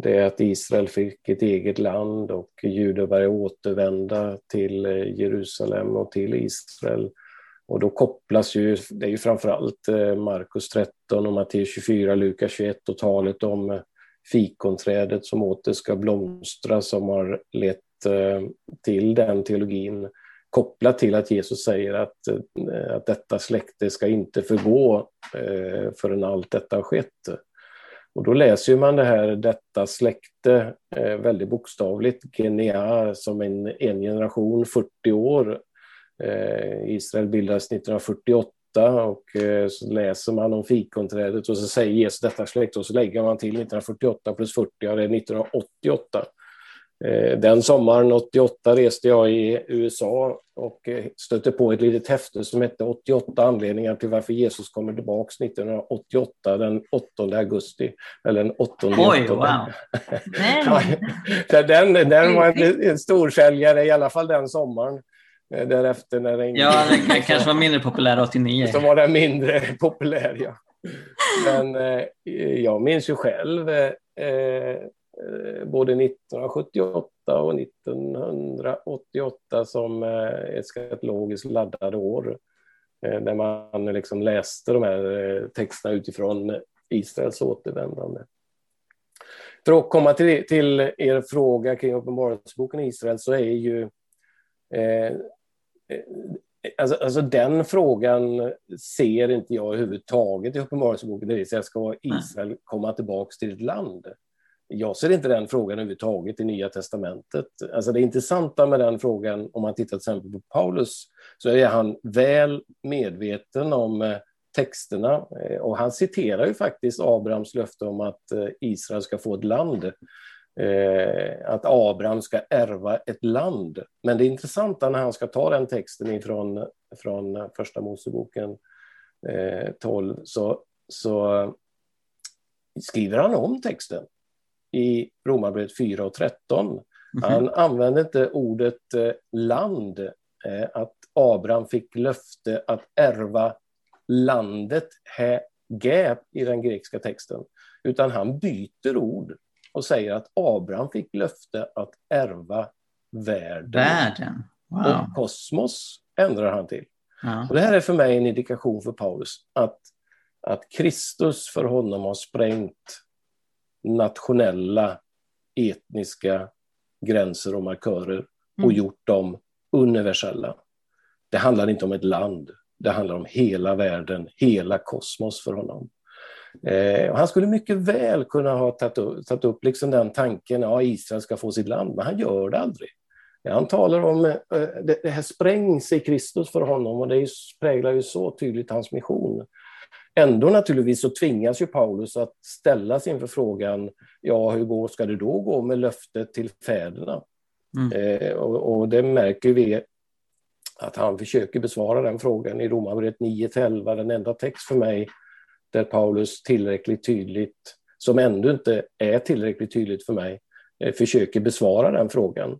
det att Israel fick ett eget land och judar började återvända till eh, Jerusalem och till Israel. Och då kopplas ju, det är ju framförallt Markus 13 och Matteus 24, Lukas 21 och talet om fikonträdet som åter ska blomstra som har lett till den teologin kopplat till att Jesus säger att, eh, att detta släkte ska inte förgå eh, förrän allt detta har skett. Och då läser man det här, detta släkte, eh, väldigt bokstavligt, Genea, som en, en generation, 40 år. Israel bildades 1948 och så läser man om fikonträdet och så säger Jesus detta släkte och så lägger man till 1948 plus 40, ja det är 1988. Eh, den sommaren 88 reste jag i USA och eh, stötte på ett litet häfte som hette 88 anledningar till varför Jesus kommer tillbaks 1988 den 8 augusti. Eller den 8 Oj, wow! [laughs] den, den var en, en storsäljare i alla fall den sommaren. Eh, därefter när den... Ja, den kanske var mindre populär 89. Så var den mindre [laughs] populär, ja. Men eh, jag minns ju själv eh Eh, både 1978 och 1988 som eh, eskatologiskt laddade år. Eh, där man liksom läste de här texterna utifrån Israels återvändande. För att komma till, till er fråga kring Uppenbarelseboken i Israel så är ju eh, Alltså, alltså, den frågan ser inte jag överhuvudtaget i Uppenbarelseboken, det vill säga ska Israel komma tillbaka till ett land? Jag ser inte den frågan överhuvudtaget i Nya Testamentet. Alltså det intressanta med den frågan, om man tittar till exempel på Paulus, så är han väl medveten om eh, texterna eh, och han citerar ju faktiskt Abrahams löfte om att eh, Israel ska få ett land att Abraham ska ärva ett land. Men det intressanta när han ska ta den texten ifrån, från Första Moseboken 12 så, så skriver han om texten i Romarbrevet 4 och 13. Mm -hmm. Han använder inte ordet eh, land, eh, att Abraham fick löfte att ärva landet, gap i den grekiska texten, utan han byter ord och säger att Abraham fick löfte att ärva världen. Världen? Wow. Och kosmos ändrar han till. Ja. Och det här är för mig en indikation för Paulus att, att Kristus för honom har sprängt nationella, etniska gränser och markörer och mm. gjort dem universella. Det handlar inte om ett land, det handlar om hela världen, hela kosmos för honom. Eh, han skulle mycket väl kunna ha tagit upp, tagit upp liksom den tanken, att ja, Israel ska få sitt land, men han gör det aldrig. Han talar om, eh, det, det här sprängs i Kristus för honom och det präglar ju så tydligt hans mission. Ändå naturligtvis så tvingas ju Paulus att ställas inför frågan, ja hur går, ska det då gå med löftet till fäderna? Mm. Eh, och, och, det märker vi att han försöker besvara den frågan i Romarbrevet 9-11, den enda text för mig där Paulus tillräckligt tydligt, som ändå inte är tillräckligt tydligt för mig, eh, försöker besvara den frågan.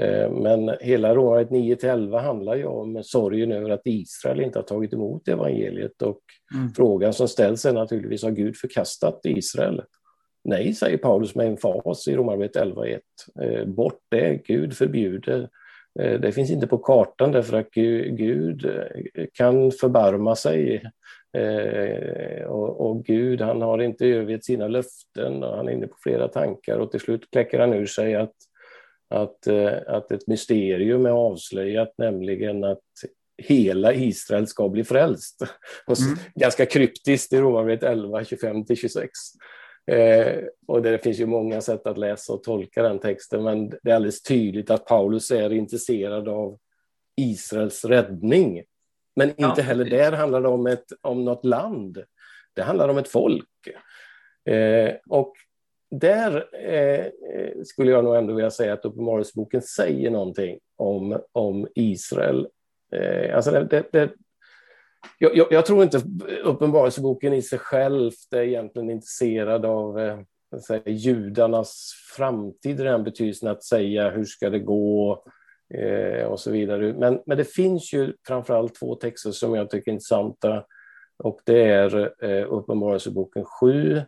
Eh, men hela Romarbrevet 9-11 handlar ju om sorgen över att Israel inte har tagit emot evangeliet och mm. frågan som ställs är naturligtvis har Gud förkastat Israel? Nej, säger Paulus med en fas i Romarbrevet 11.1. Bort det, Gud förbjuder. Det finns inte på kartan därför att Gud kan förbarma sig Eh, och, och, Gud, han har inte övergett sina löften och han är inne på flera tankar och till slut kläcker han ur sig att, att, eh, att ett mysterium är avslöjat, nämligen att hela Israel ska bli frälst. [laughs] Mm. Ganska kryptiskt i Romarbrevet 11, 25-26. Eh, och det finns ju många sätt att läsa och tolka den texten, men det är alldeles tydligt att Paulus är intresserad av Israels räddning. Men inte ja, heller där handlar det om, ett, om något land. Det handlar om ett folk. Eh, och där eh, eh, skulle jag nog ändå vilja säga att Uppenbarelseboken säger någonting om, om Israel. Eh, alltså det, det, det, jag, jag, tror inte Uppenbarelseboken i sig själv är egentligen intresserad av eh, säga, judarnas framtid i den betydelsen att säga hur ska det gå, eh, och så vidare. Men, men det finns ju framförallt två texter som jag tycker är intressanta och det är eh, Uppenbarelseboken 7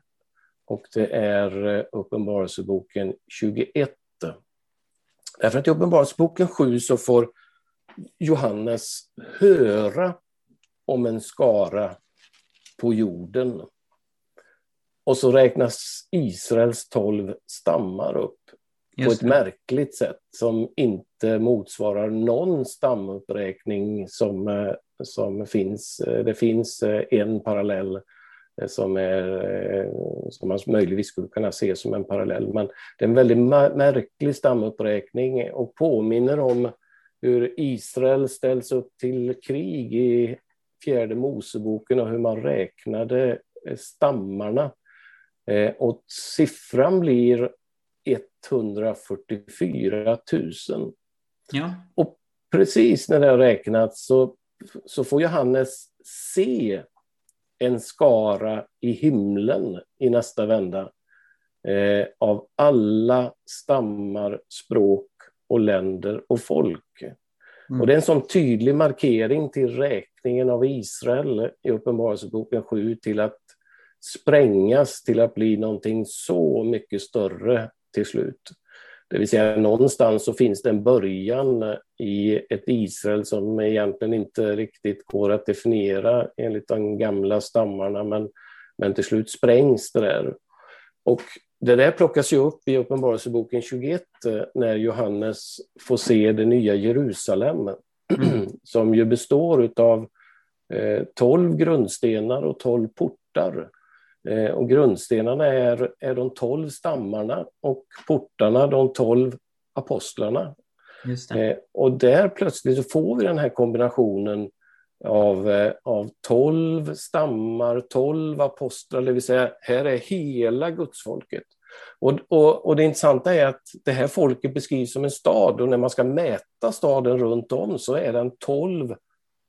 och det är eh, Uppenbarelseboken 21. Därför att i Uppenbarelseboken 7 så får Johannes höra om en skara på jorden. Och så räknas Israels tolv stammar upp på ett märkligt sätt som inte motsvarar någon stamuppräkning som, eh, som finns. Eh, det finns en parallell som, är, som man möjligtvis skulle kunna se som en parallell. Men det är en väldigt märklig stamuppräkning och påminner om hur Israel ställs upp till krig i fjärde Moseboken och hur man räknade stammarna. Och siffran blir 144 000. Ja. Och precis när det har räknats så, så får Johannes se en skara i himlen i nästa vända eh, av alla stammar, språk och länder och folk. Mm. Och det är en sån tydlig markering till räkningen av Israel i Uppenbarelseboken 7 till att sprängas till att bli någonting så mycket större till slut. Det vill säga någonstans så finns det en början i ett Israel som egentligen inte riktigt går att definiera enligt de gamla stammarna, men, men till slut sprängs det där. Och det där plockas ju upp i Uppenbarelseboken 21 när Johannes får se det nya Jerusalem, [clears throat] som ju består av eh, tolv grundstenar och tolv portar. Eh, och grundstenarna är, är de tolv stammarna och portarna de tolv apostlarna. Eh, och där plötsligt så får vi den här kombinationen av, eh, av tolv stammar, tolv apostlar, det vill säga här är hela gudsfolket. Och, och, och det intressanta är att det här folket beskrivs som en stad och när man ska mäta staden runt om så är den tolv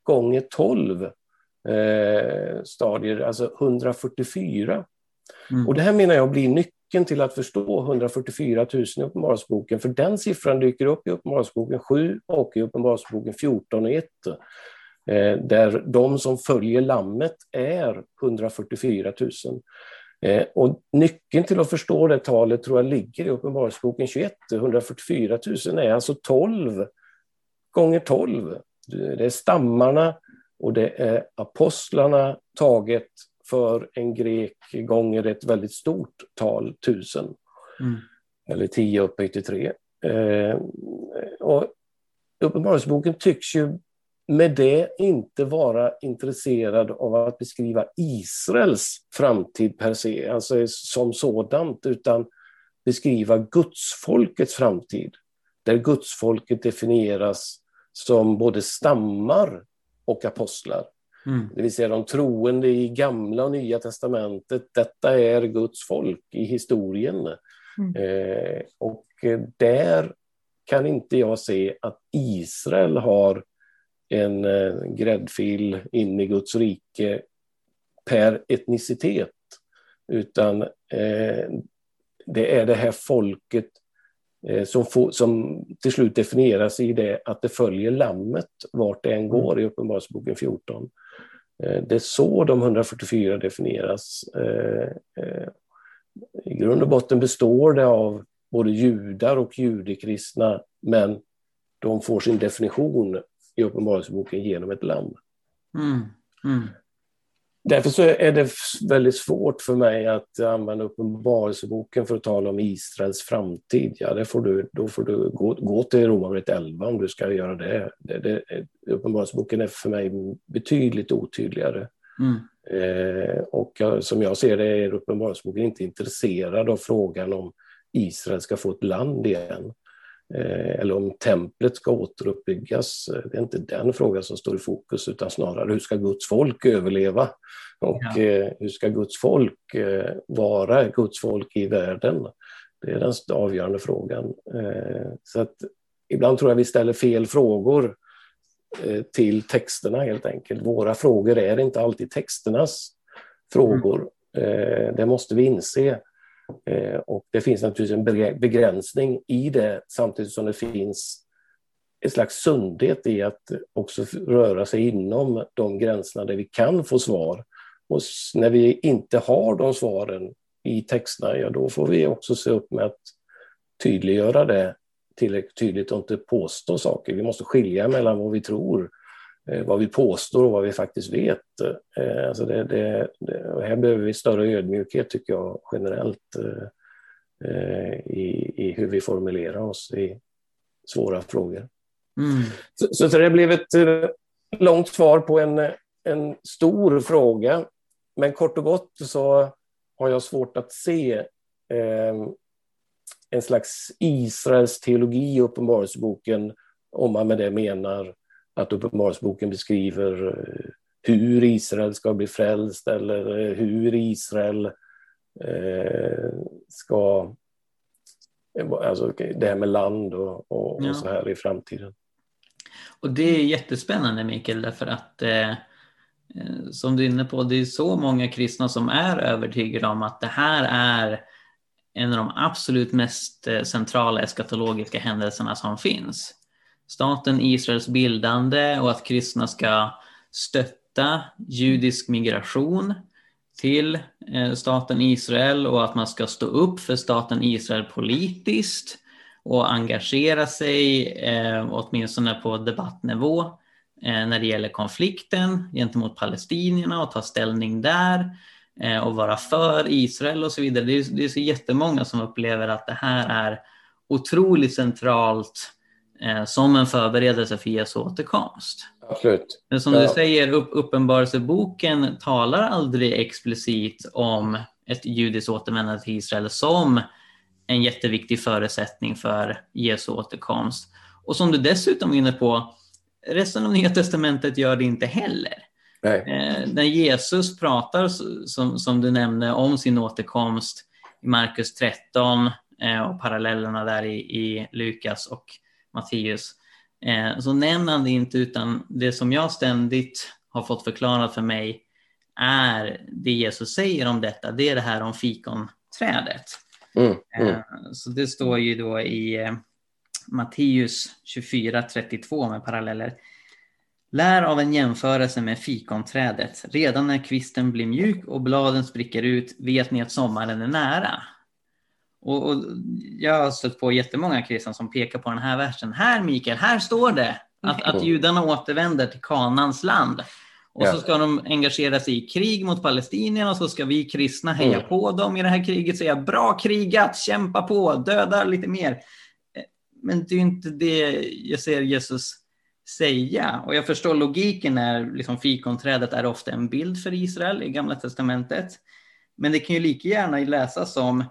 gånger tolv eh, stadier, alltså 144. Mm. Och det här menar jag blir nyckeln till att förstå 144 000 i Uppenbarelseboken, för den siffran dyker upp i Uppenbarelseboken 7 och i Uppenbarelseboken 14 och 1. Eh, där de som följer lammet är 144 000. Eh, och nyckeln till att förstå det talet tror jag ligger i Uppenbarelseboken 21. 144 000 är alltså 12 gånger 12. Det är stammarna och det är apostlarna taget för en grek gånger ett väldigt stort tal, tusen. Mm. Eller tio upphöjt till tre. Eh, och Uppenbarelseboken tycks ju med det inte vara intresserad av att beskriva Israels framtid per se, alltså som sådant, utan beskriva gudsfolkets framtid. Där gudsfolket definieras som både stammar och apostlar. Mm. Det vill säga de troende i gamla och nya testamentet. Detta är Guds folk i historien. Mm. Eh, och där kan inte jag se att Israel har en eh, gräddfil in i Guds rike per etnicitet. Utan eh, det är det här folket som, får, som till slut definieras i det att det följer lammet vart det än går i Uppenbarelseboken 14. Eh, det är så de 144 definieras. Eh, I grund och botten består det av både judar och judekristna, men de får sin definition i Uppenbarelseboken genom ett lamm. Mm. Mm. Därför så är det väldigt svårt för mig att använda Uppenbarelseboken för att tala om Israels framtid. Ja, det får du, då får du gå, gå till Romarbrevet 11 om du ska göra det. det, det Uppenbarelseboken är för mig betydligt otydligare. Mm. Eh, och som jag ser det är Uppenbarelseboken inte intresserad av frågan om Israel ska få ett land igen. Eh, eller om templet ska återuppbyggas. Det är inte den frågan som står i fokus utan snarare hur ska Guds folk överleva? Och ja. Eh, hur ska Guds folk eh, vara Guds folk i världen? Det är den avgörande frågan. Så att ibland tror jag vi ställer fel frågor till texterna helt enkelt. Våra frågor är inte alltid texternas frågor. Mm. Det måste vi inse. Eh, och det finns naturligtvis en begränsning i det samtidigt som det finns en slags sundhet i att också röra sig inom de gränserna där vi kan få svar. Och när vi inte har de svaren i texterna, ja då får vi också se upp med att tydliggöra det tillräckligt tydligt och inte påstå saker. Vi måste skilja mellan vad vi tror vad vi påstår och vad vi faktiskt vet. Eh, alltså det, det, det, här behöver vi större ödmjukhet tycker jag generellt eh, i, i hur vi formulerar oss i svåra frågor. Mm. Så, så det blev ett långt svar på en, en stor fråga. Men kort och gott så har jag svårt att se eh, en slags Israels teologi i Uppenbarelseboken om man med det menar att Uppenbarelseboken beskriver eh, hur Israel ska bli frälst eller eh, hur Israel eh, ska... Alltså det här med land och, och, ja. och, så här i framtiden. Och det är jättespännande Mikael, därför att eh, som du är inne på, det är så många kristna som är övertygade om att det här är en av de absolut mest centrala eskatologiska händelserna som finns staten Israels bildande och att kristna ska stötta judisk migration till eh, staten Israel och att man ska stå upp för staten Israel politiskt och engagera sig, eh, åtminstone på debattnivå, eh, när det gäller konflikten gentemot palestinierna och ta ställning där eh, och vara för Israel och så vidare. Det är, det är så jättemånga som upplever att det här är otroligt centralt eh, som en förberedelse för Jesu återkomst. Absolut. Men som ja. du säger, upp, Uppenbarelseboken talar aldrig explicit om ett judiskt återvändande till Israel som en jätteviktig förutsättning för Jesu återkomst. Och som du dessutom är inne på, resten av Nya Testamentet gör det inte heller. Eh, när Jesus pratar, som, som du nämnde, om sin återkomst i Markus 13 eh, och parallellerna där i, i Lukas och Matteus, eh, så nämner han det inte utan det som jag ständigt har fått förklarat för mig är det Jesus säger om detta, det är det här om fikonträdet. Mm, mm. Eh, så det står ju då i eh, Matteus 24.32 med paralleller. Lär av en jämförelse med fikonträdet. Redan när kvisten blir mjuk och bladen spricker ut vet ni att sommaren är nära. Och, och, jag har stött på jättemånga kristna som pekar på den här versen. Här Mikael, här står det att, att judarna återvänder till Kanans land. Och ja. så ska de engagera sig i krig mot palestinierna och så ska vi kristna heja mm. på dem i det här kriget. Säga bra krigat, kämpa på, döda lite mer. Eh, men det är inte det jag ser Jesus säga. Och jag förstår logiken när liksom fikonträdet är ofta en bild för Israel i Gamla Testamentet. Men det kan ju lika gärna läsas som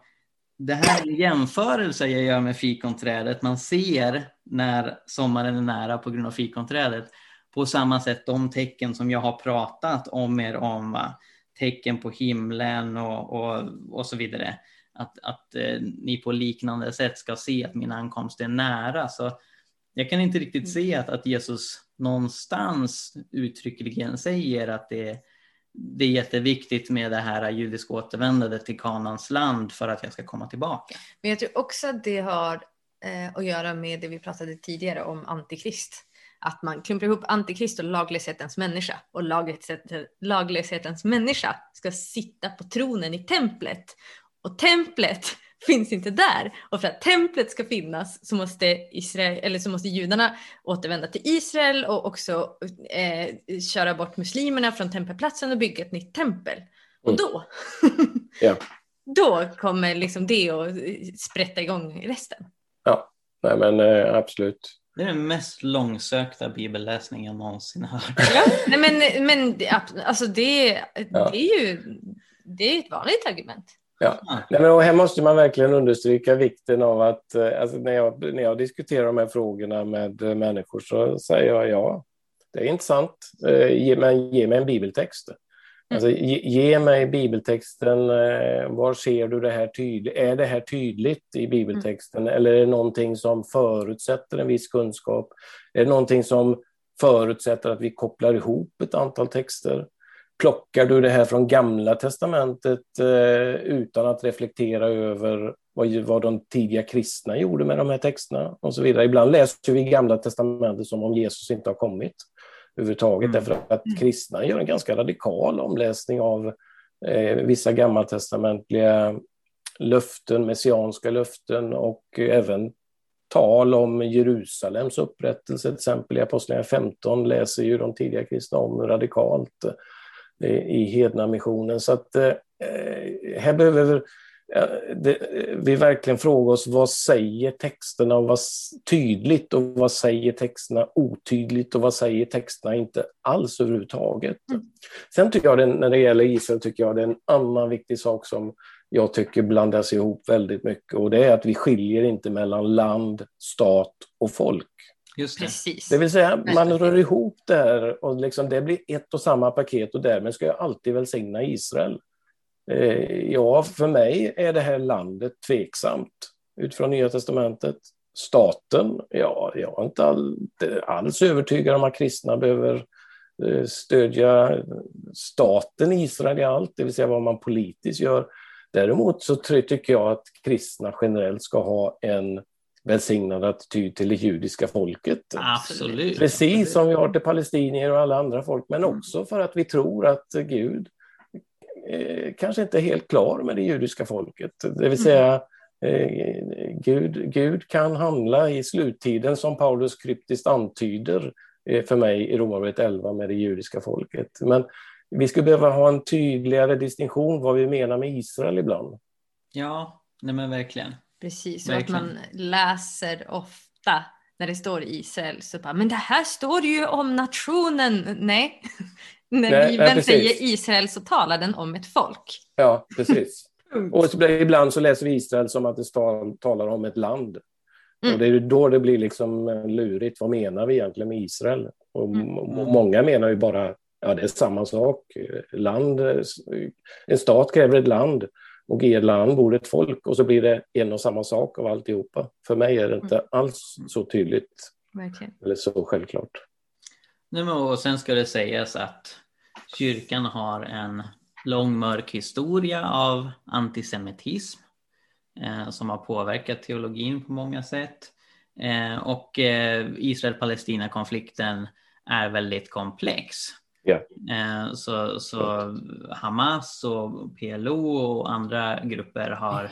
det här är en jämförelse jag gör med fikonträdet. Man ser när sommaren är nära på grund av fikonträdet. På samma sätt de tecken som jag har pratat om er om. Va? Tecken på himlen och, och, och så vidare. Att, att eh, ni på liknande sätt ska se att min ankomst är nära. Så jag kan inte riktigt se att, att Jesus någonstans uttryckligen säger att det är det är jätteviktigt med det här judiska återvändandet till Kanans land för att jag ska komma tillbaka. Men jag tror också att det har eh, att göra med det vi pratade tidigare om antikrist. Att man klumpar ihop antikrist och laglöshetens människa. Och laglöshetens människa ska sitta på tronen i templet. Och templet finns inte där. Och för att templet ska finnas så måste, Israel, eller så måste judarna återvända till Israel och också eh, köra bort muslimerna från tempelplatsen och bygga ett nytt tempel. Och mm. då, ja. [laughs] då kommer liksom det att sprätta igång resten. Ja, nej men eh, absolut. Det är den mest långsökta bibelläsningen jag någonsin hört. Ja, nej men, men alltså det, ja. det är ju det är ett vanligt argument. Ja. Nej, men här måste man verkligen understryka vikten av att eh, alltså när, jag, när jag diskuterar de här frågorna med eh, människor så säger jag ja, det är intressant, ge mig, ge mig en bibeltext. Alltså, ge, ge, mig bibeltexten, var ser du det här tydligt? Är det här tydligt i bibeltexten mm. eller är det någonting som förutsätter en viss kunskap? Är det någonting som förutsätter att vi kopplar ihop ett antal texter? Plockar du det här från Gamla testamentet eh, utan att reflektera över vad, vad de tidiga kristna gjorde med de här texterna och så vidare. Ibland läser vi Gamla testamentet som om Jesus inte har kommit överhuvudtaget, mm. därför att mm. kristna gör en ganska radikal omläsning av eh, vissa gammaltestamentliga löften, messianska löften och även tal om Jerusalems upprättelse, till exempel i Apostlagärningarna 15 läser ju de tidiga kristna om radikalt i hedna missionen. Så att eh, här behöver vi verkligen fråga oss vad säger texterna och vad, tydligt och vad säger texterna otydligt och vad säger texterna inte alls överhuvudtaget. Mm. Sen tycker jag det, när det gäller Israel tycker jag det är en annan viktig sak som jag tycker blandas ihop väldigt mycket och det är att vi skiljer inte mellan land, stat och folk. Just det. Precis. Det vill säga, man rör ihop det här och liksom det blir ett och samma paket och därmed ska jag alltid välsigna Israel. Eh, ja, för mig är det här landet tveksamt utifrån Nya Testamentet. Staten, ja, jag är inte all, alls övertygad om att kristna behöver eh, stödja staten Israel i allt, det vill säga vad man politiskt gör. Däremot så tycker jag att kristna generellt ska ha en välsignad attityd till det judiska folket. Absolut. Precis som vi har till palestinier och alla andra folk, men mm. också för att vi tror att Gud eh, kanske inte är helt klar med det judiska folket. Det vill mm. säga, eh, Gud, Gud kan handla i sluttiden som Paulus kryptiskt antyder eh, för mig i Romarbrevet 11 med det judiska folket. Men vi skulle behöva ha en tydligare distinktion vad vi menar med Israel ibland. Ja, nej men verkligen. Precis, och att man läser ofta när det står Israel så bara, men det här står ju om nationen. Nej, [laughs] när nej, Bibeln nej, säger Israel så talar den om ett folk. Ja, precis. [laughs] och så, ibland så läser vi Israel som att det talar om ett land. Mm. Och det är då det blir liksom lurigt. Vad menar vi egentligen med Israel? Och mm. Många menar ju bara, ja det är samma sak. Land, en stat kräver ett land och i ett land bor ett folk och så blir det en och samma sak av alltihopa. För mig är det inte mm. alls så tydligt Verkligen. eller så självklart. Nej, och sen ska det sägas att kyrkan har en lång mörk historia av antisemitism eh, som har påverkat teologin på många sätt. Eh, och eh, Israel-Palestina-konflikten är väldigt komplex. Yeah. Så, så Hamas och PLO och andra grupper har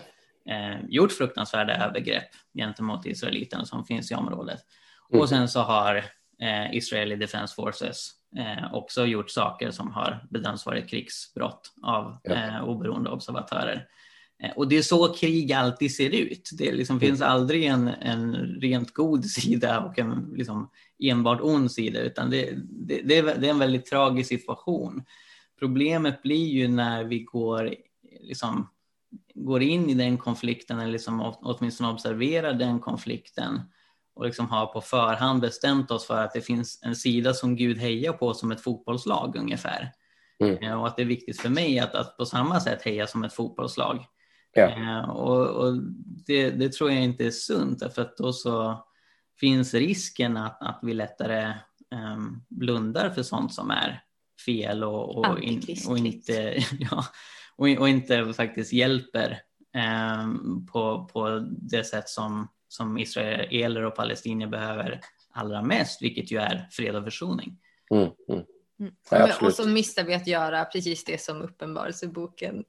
eh, gjort fruktansvärda övergrepp gentemot israeliterna som finns i området. Mm. Och sen så har eh, Israeli Defense Forces eh, också gjort saker som har bedömts vara krigsbrott av yeah. oberoende observatörer. Och det är så krig alltid ser ut. Det liksom mm. finns aldrig en, en rent god [laughs] sida och en liksom enbart ond sida, utan det, det, det, är, det är en väldigt tragisk situation. Problemet blir ju när vi går, liksom, går in i den konflikten, eller liksom, åtminstone observerar den konflikten och liksom har på förhand bestämt oss för att det finns en sida som Gud hejar på som ett fotbollslag ungefär. Mm. Eh, och att det är viktigt för mig att, att på samma sätt heja som ett fotbollslag. Ja. Eh, och, och det, det, tror jag inte är sunt, för att då så finns risken att, att vi lättare um, blundar för sånt som är fel och, och, in, och inte, [laughs] ja, och, och, inte faktiskt hjälper um, på, på det sätt som som israeler och palestinier behöver allra mest, vilket ju är fred och försoning. Mm, mm. Mm. Ja, och så missar vi att göra precis det som Uppenbarelseboken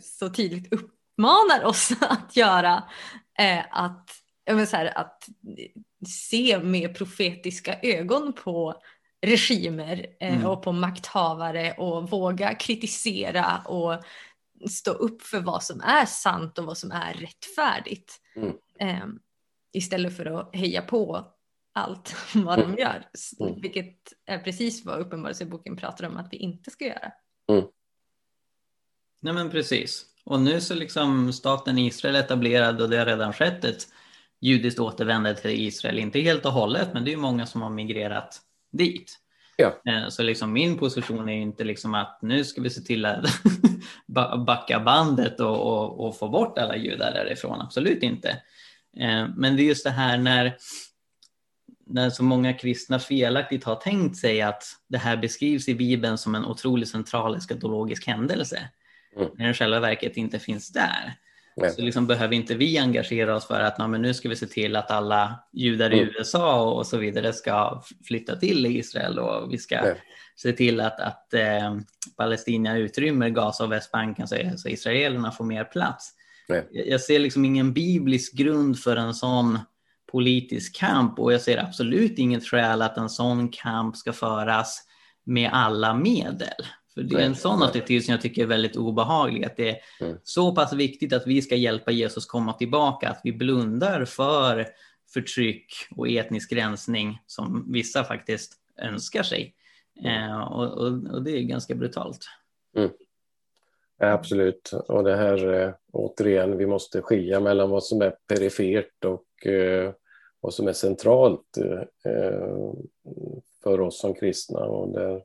så tydligt uppmanar oss [laughs] att göra. Eh, att, jag menar så här, att se med profetiska ögon på regimer eh, Mm. och på makthavare och våga kritisera och stå upp för vad som är sant och vad som är rättfärdigt. Mm. Eh, istället för att heja på allt [laughs] vad de gör. Mm. Vilket är precis vad Uppenbarelseboken pratar om att vi inte ska göra. Nej men precis. Och nu så liksom staten Israel etablerad och det har redan skett ett judiskt återvändande till Israel. Inte helt och hållet, men det är ju många som har migrerat dit. Ja. Eh, Så liksom min position är inte liksom att nu ska vi se till att [laughs] ba- backa bandet och, och, och få bort alla judar därifrån. Absolut inte. Eh, Men det är just det här när, när så många kristna felaktigt har tänkt sig att det här beskrivs i Bibeln som en otroligt central eskatologisk händelse. Mm. När den i själva verket inte finns där. Nej. Så liksom behöver inte vi engagera oss för att "Ja, men nu ska vi se till att alla judar i Mm. USA och så vidare ska flytta till Israel och vi ska Nej. se till att, att eh, Palestina utrymmer Gaza och Västbanken så, så israelerna får mer plats. Nej. Jag jag ser liksom ingen biblisk grund för en sån politisk kamp och jag ser absolut inget skäl att en sån kamp ska föras med alla medel. För det är Nej, en sån nej. attityd som jag tycker är väldigt obehaglig. Att det är Mm. så pass viktigt att vi ska hjälpa Jesus komma tillbaka att vi blundar för förtryck och etnisk rensning som vissa faktiskt önskar sig. Mm. Eh, och, och, och det är ganska brutalt. Ja, absolut. Och det här, eh, återigen, vi måste skilja mellan vad som är perifert och eh, vad som är centralt eh, för oss som kristna. Och det,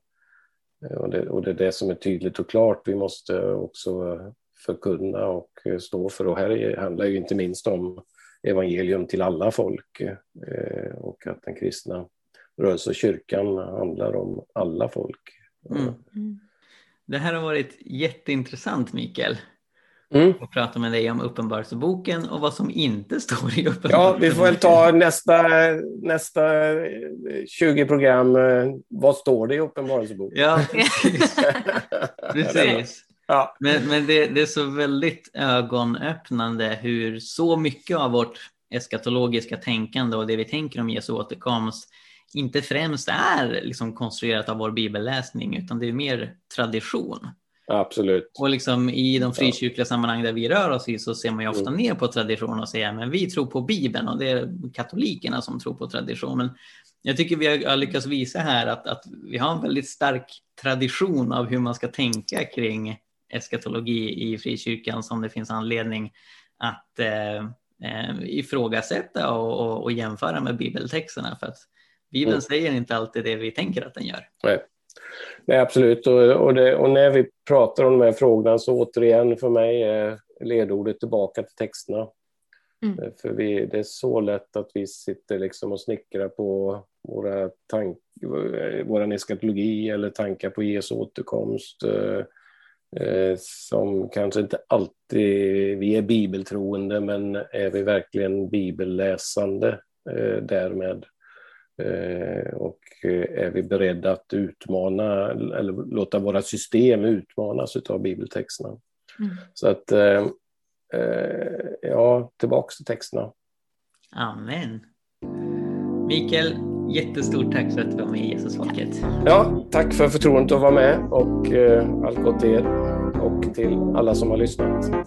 och, det, och det är det som är tydligt och klart. Vi måste också förkunna och stå för. Och här handlar ju inte minst om evangelium till alla folk eh, och att den kristna rörelse och kyrkan handlar om alla folk. Mm. Det här har varit jätteintressant Mikael. Mm. Att prata med dig om Uppenbarelseboken och vad som inte står i Uppenbarelseboken. Ja, vi får väl ta nästa, nästa eh, 20 program. eh, Vad står det i Uppenbarelseboken? Ja, [laughs] precis. precis. Ja. Men, men det, det är så väldigt ögonöppnande hur så mycket av vårt eskatologiska tänkande och det vi tänker om Jesu återkomst inte främst är liksom konstruerat av vår bibelläsning utan det är mer tradition. Absolut. Och liksom i de frikyrkliga sammanhang där vi rör oss i så ser man ju ofta Mm. ner på tradition och säger men vi tror på Bibeln och det är katolikerna som tror på tradition. Men jag tycker vi har lyckats visa här att, att vi har en väldigt stark tradition av hur man ska tänka kring eskatologi i frikyrkan som det finns anledning att eh, eh, ifrågasätta och, och, och jämföra med bibeltexterna. För att Bibeln Mm. säger inte alltid det vi tänker att den gör. Nej. Nej, absolut. Och, och, det, och när vi pratar om de här frågorna så återigen för mig är ledordet tillbaka till texterna. Mm. Eh, För vi, det är så lätt att vi sitter liksom och snickrar på våra tank, vår eskatologi eller tankar på Jesu återkomst. eh, eh, Som kanske inte alltid, vi är bibeltroende men är vi verkligen bibelläsande eh, därmed? Eh, Och eh, är vi beredda att utmana eller låta våra system utmanas av bibeltexterna? Mm. Så att, eh, ja, tillbaks till texterna. Amen. Mikael, jättestort tack för att du var med i Jesusfolket. Ja, tack för förtroendet att vara med och allt gott till er och till alla som har lyssnat.